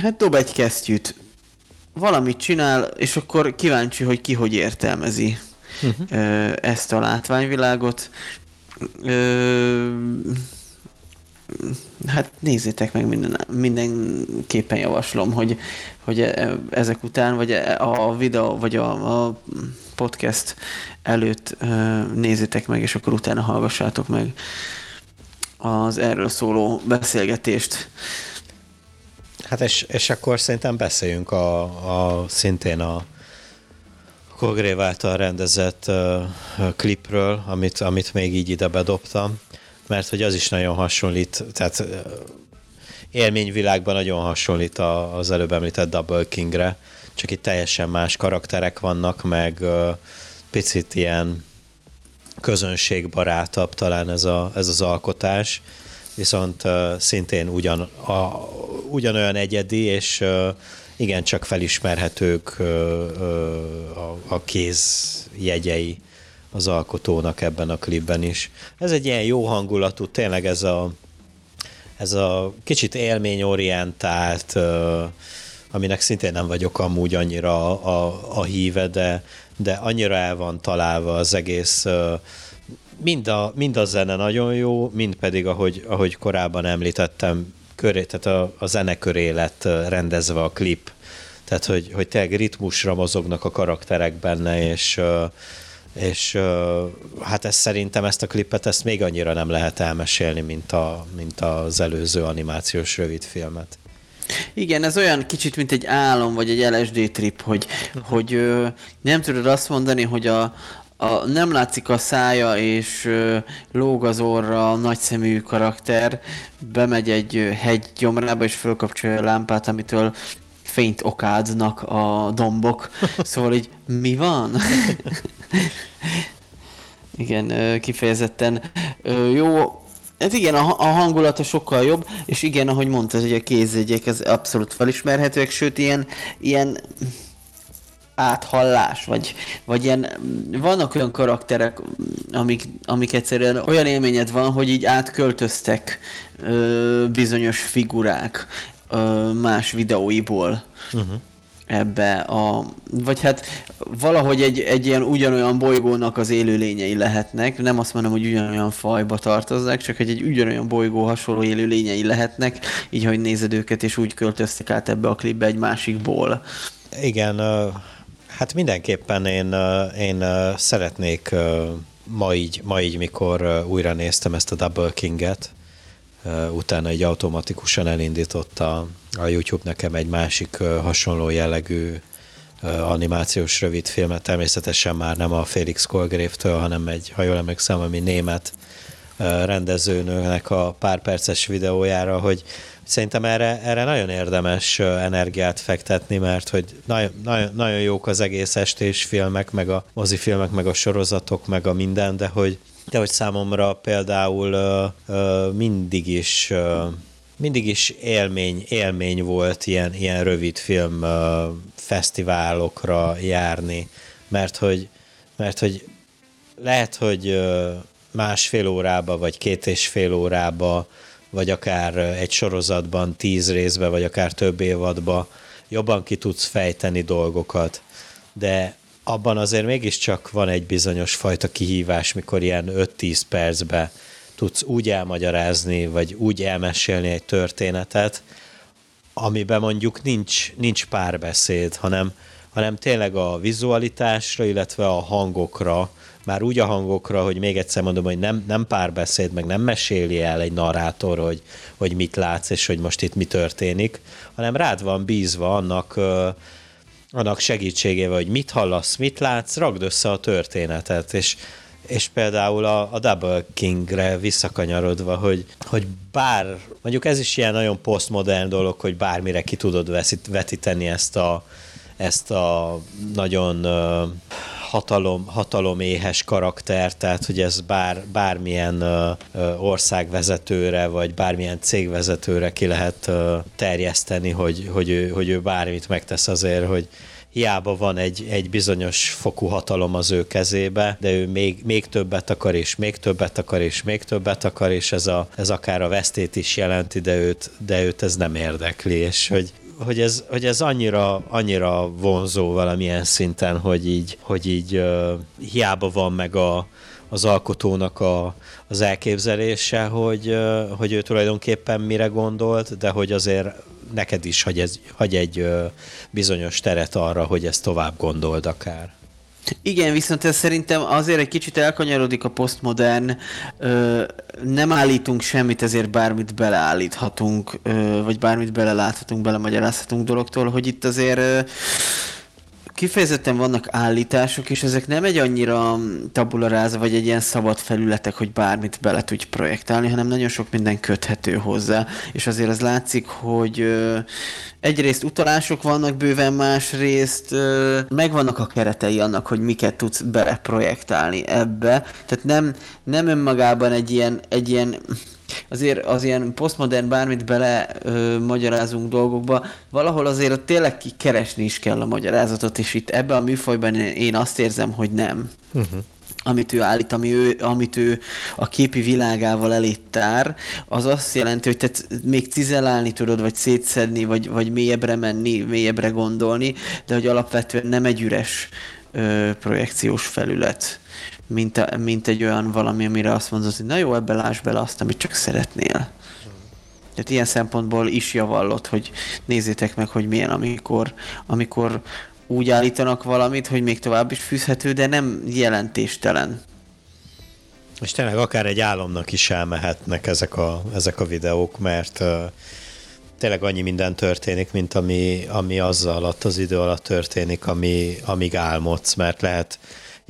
hát dob egy kesztyűt, valamit csinál, és akkor kíváncsi, hogy ki hogy értelmezi uh-huh. ezt a látványvilágot. Hát nézzétek meg, minden, mindenképpen javaslom, hogy, hogy e, ezek után, vagy e, a videó, vagy a, a podcast előtt nézzétek meg, és akkor utána hallgassátok meg az erről szóló beszélgetést. Hát és, és akkor szerintem beszéljünk a, a szintén a Kogrév által rendezett uh, klipről, amit, amit még így ide bedobtam, mert hogy az is nagyon hasonlít, tehát uh, élményvilágban nagyon hasonlít a, az előbb említett Double Kingre, csak itt teljesen más karakterek vannak, meg uh, picit ilyen közönségbarátabb talán ez, a, ez az alkotás, viszont szintén ugyan, a, ugyanolyan egyedi, és igen, csak felismerhetők a, a kéz jegyei az alkotónak ebben a klipben is. Ez egy ilyen jó hangulatú, tényleg ez a, ez a kicsit élményorientált, aminek szintén nem vagyok amúgy annyira a, a, a híve, de, de annyira el van találva az egész mind a, mind a zene nagyon jó, mind pedig, ahogy, ahogy korábban említettem, köré, tehát a, a zene köré lett rendezve a klip. Tehát, hogy, hogy tényleg ritmusra mozognak a karakterek benne, és, és hát ez szerintem ezt a klipet ezt még annyira nem lehet elmesélni, mint, a, mint az előző animációs rövidfilmet. Igen, ez olyan kicsit, mint egy álom, vagy egy LSD trip, hogy, hogy nem tudod azt mondani, hogy a, a, nem látszik a szája, és ö, lóg az orra a nagyszemű karakter, bemegy egy hegy gyomrába, és fölkapcsolja a lámpát, amitől fényt okádnak a dombok. [LAUGHS] Szóval így, mi van? [LAUGHS] igen, kifejezetten jó. Ez igen, a, a hangulata sokkal jobb, és igen, ahogy mondtad, hogy a kézjegyek ez abszolút felismerhetőek, sőt, ilyen, ilyen áthallás, vagy, vagy ilyen, vannak olyan karakterek, amik, amik egyszerűen olyan élményed van, hogy így átköltöztek ö, bizonyos figurák ö, más videóiból. Uh-huh ebbe a, vagy hát valahogy egy, egy ilyen ugyanolyan bolygónak az élőlényei lehetnek, nem azt mondom, hogy ugyanolyan fajba tartoznak, csak egy, egy ugyanolyan bolygó hasonló élőlényei lehetnek, így, hogy nézed őket, és úgy költöztek át ebbe a klipbe egy másikból. Igen, Hát mindenképpen én, én szeretnék ma így, ma így, mikor újra néztem ezt a Double King-et, utána egy automatikusan elindította a YouTube nekem egy másik hasonló jellegű animációs rövidfilmet, természetesen már nem a Felix Kolgrave-től, hanem egy, ha jól emlékszem, ami német rendezőnőnek a pár perces videójára, hogy Szerintem erre, erre nagyon érdemes energiát fektetni, mert hogy nagyon, nagyon, nagyon jók az egész estés filmek, meg a mozifilmek, meg a sorozatok, meg a minden, de hogy, de hogy számomra például mindig is mindig is élmény, élmény volt ilyen, ilyen rövid film fesztiválokra járni, mert hogy, mert hogy lehet, hogy másfél órába, vagy két és fél órába vagy akár egy sorozatban tíz részbe, vagy akár több évadba jobban ki tudsz fejteni dolgokat, de abban azért mégiscsak van egy bizonyos fajta kihívás, mikor ilyen 5-10 percbe tudsz úgy elmagyarázni, vagy úgy elmesélni egy történetet, amiben mondjuk nincs, nincs párbeszéd, hanem, hanem tényleg a vizualitásra, illetve a hangokra már úgy a hangokra, hogy még egyszer mondom, hogy nem, nem párbeszéd, meg nem meséli el egy narrátor, hogy, hogy mit látsz, és hogy most itt mi történik, hanem rád van bízva annak, annak segítségével, hogy mit hallasz, mit látsz, ragd össze a történetet, és, és például a, a Double Kingre visszakanyarodva, hogy, hogy bár, mondjuk ez is ilyen nagyon posztmodern dolog, hogy bármire ki tudod vetíteni ezt a, ezt a nagyon hatalom, hataloméhes karakter, tehát hogy ez bár, bármilyen országvezetőre, vagy bármilyen cégvezetőre ki lehet terjeszteni, hogy, hogy, ő, hogy ő bármit megtesz azért, hogy hiába van egy, egy bizonyos fokú hatalom az ő kezébe, de ő még, még többet akar, és még többet akar, és még többet akar, és ez, a, ez akár a vesztét is jelenti, de őt, de őt ez nem érdekli, és hogy hogy ez, hogy ez annyira, annyira vonzó valamilyen szinten, hogy így, hogy így uh, hiába van meg a, az alkotónak a, az elképzelése, hogy, uh, hogy ő tulajdonképpen mire gondolt, de hogy azért neked is hagy, ez, hagy egy uh, bizonyos teret arra, hogy ezt tovább gondold akár. Igen, viszont ez szerintem azért egy kicsit elkanyarodik a posztmodern, nem állítunk semmit, ezért bármit beleállíthatunk, ö, vagy bármit beleláthatunk, belemagyarázhatunk dologtól, hogy itt azért ö, kifejezetten vannak állítások, és ezek nem egy annyira tabularáza, vagy egy ilyen szabad felületek, hogy bármit bele tudj projektálni, hanem nagyon sok minden köthető hozzá, és azért az látszik, hogy egyrészt utalások vannak bőven, másrészt ö, megvannak a keretei annak, hogy miket tudsz beleprojektálni ebbe, tehát nem, nem önmagában egy ilyen, egy ilyen azért az ilyen posztmodern bármit bele ö, magyarázunk dolgokba, valahol azért ott tényleg keresni is kell a magyarázatot, és itt ebben a műfajban én azt érzem, hogy nem. Uh-huh amit ő állít, ami ő, amit ő a képi világával elét tár, az azt jelenti, hogy te még cizelálni tudod, vagy szétszedni, vagy, vagy mélyebbre menni, mélyebbre gondolni, de hogy alapvetően nem egy üres ö, projekciós felület mint, a, mint egy olyan valami, amire azt mondod, hogy na jó, ebbe láss bele azt, amit csak szeretnél. Tehát ilyen szempontból is javallott, hogy nézzétek meg, hogy milyen, amikor, amikor úgy állítanak valamit, hogy még tovább is fűzhető, de nem jelentéstelen. És tényleg akár egy álomnak is elmehetnek ezek a, ezek a videók, mert tényleg annyi minden történik, mint ami, ami azzal alatt, az idő alatt történik, ami, amíg álmodsz, mert lehet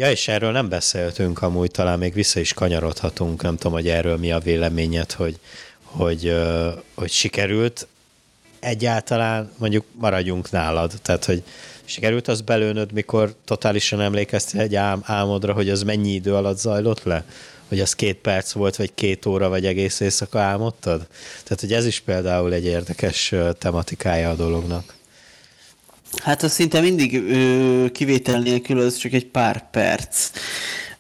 Ja, és erről nem beszéltünk amúgy, talán még vissza is kanyarodhatunk, nem tudom, hogy erről mi a véleményed, hogy, hogy, hogy sikerült egyáltalán, mondjuk maradjunk nálad, tehát, hogy sikerült az belőnöd, mikor totálisan emlékeztél egy ám, álmodra, hogy az mennyi idő alatt zajlott le? Hogy az két perc volt, vagy két óra, vagy egész éjszaka álmodtad? Tehát, hogy ez is például egy érdekes tematikája a dolognak. Hát az szinte mindig ö, kivétel nélkül az csak egy pár perc,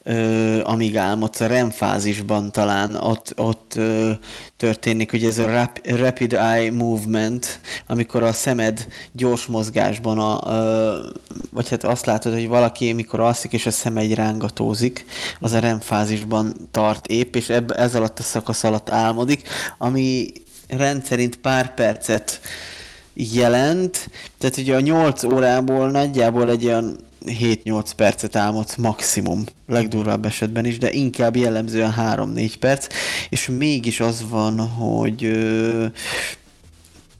ö, amíg álmodsz. A REM fázisban talán ott, ott ö, történik, hogy ez a rap, rapid eye movement, amikor a szemed gyors mozgásban, a, ö, vagy hát azt látod, hogy valaki, mikor alszik, és a szeme egy rángatózik, az a REM fázisban tart épp, és ebb, ez alatt a szakasz alatt álmodik, ami rendszerint pár percet jelent, tehát ugye a 8 órából nagyjából egy olyan 7-8 percet álmodsz maximum, legdurvább esetben is, de inkább jellemzően 3-4 perc, és mégis az van, hogy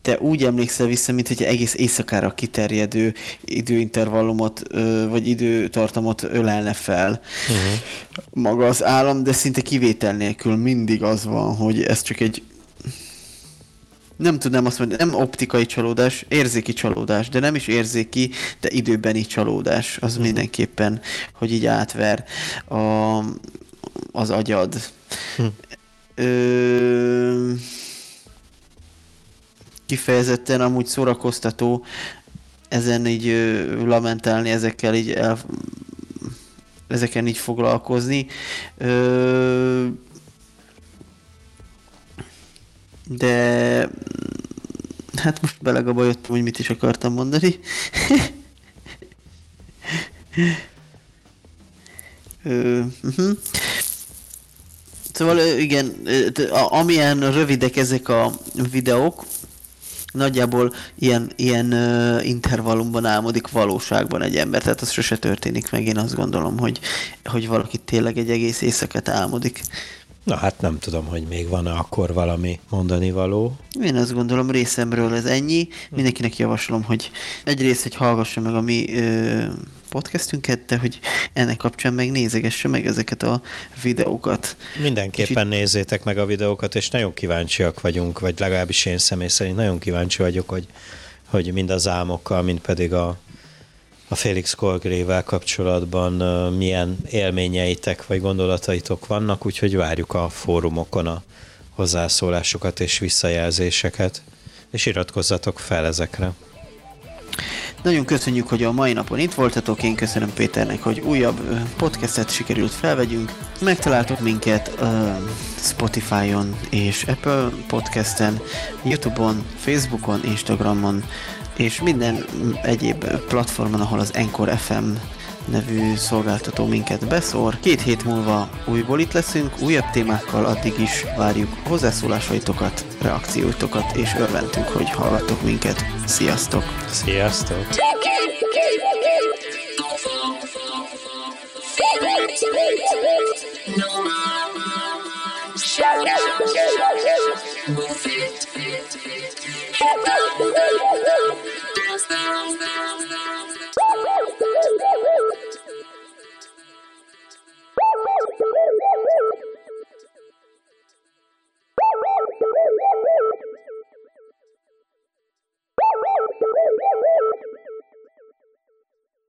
te úgy emlékszel vissza, mint hogy egész éjszakára kiterjedő időintervallumot, vagy időtartamot ölelne fel uh-huh. maga az állam, de szinte kivétel nélkül mindig az van, hogy ez csak egy nem tudnám azt mondani, nem optikai csalódás, érzéki csalódás, de nem is érzéki, de időbeni csalódás, az uh-huh. mindenképpen, hogy így átver a, az agyad. Uh-huh. Ö, kifejezetten amúgy szórakoztató ezen így ö, lamentálni, ezekkel így el, ezeken így foglalkozni. Ö, de hát most belegabajottam, hogy mit is akartam mondani. [LAUGHS] Ö, uh-huh. Szóval igen, amilyen rövidek ezek a videók, nagyjából ilyen, ilyen intervallumban álmodik valóságban egy ember, tehát az sose történik meg, én azt gondolom, hogy, hogy valaki tényleg egy egész éjszakát álmodik. Na hát nem tudom, hogy még van-e akkor valami mondani való. Én azt gondolom részemről ez ennyi. Mindenkinek javaslom, hogy egyrészt, hogy hallgassa meg a mi ö, podcastünket, de hogy ennek kapcsán meg nézegesse meg ezeket a videókat. Mindenképpen itt... nézzétek meg a videókat, és nagyon kíváncsiak vagyunk, vagy legalábbis én személy szerint nagyon kíváncsi vagyok, hogy, hogy mind az álmokkal, mind pedig a a Félix Kolgrével kapcsolatban milyen élményeitek vagy gondolataitok vannak, úgyhogy várjuk a fórumokon a hozzászólásokat és visszajelzéseket, és iratkozzatok fel ezekre. Nagyon köszönjük, hogy a mai napon itt voltatok. Én köszönöm Péternek, hogy újabb podcastet sikerült felvegyünk. Megtaláltok minket uh, Spotify-on és Apple podcasten, Youtube-on, Facebookon, Instagramon és minden egyéb platformon, ahol az Encore FM nevű szolgáltató minket beszór. Két hét múlva újból itt leszünk, újabb témákkal, addig is várjuk hozzászólásaitokat, reakcióitokat, és örventünk, hogy hallgattok minket. Sziasztok! Sziasztok! Shout Woo!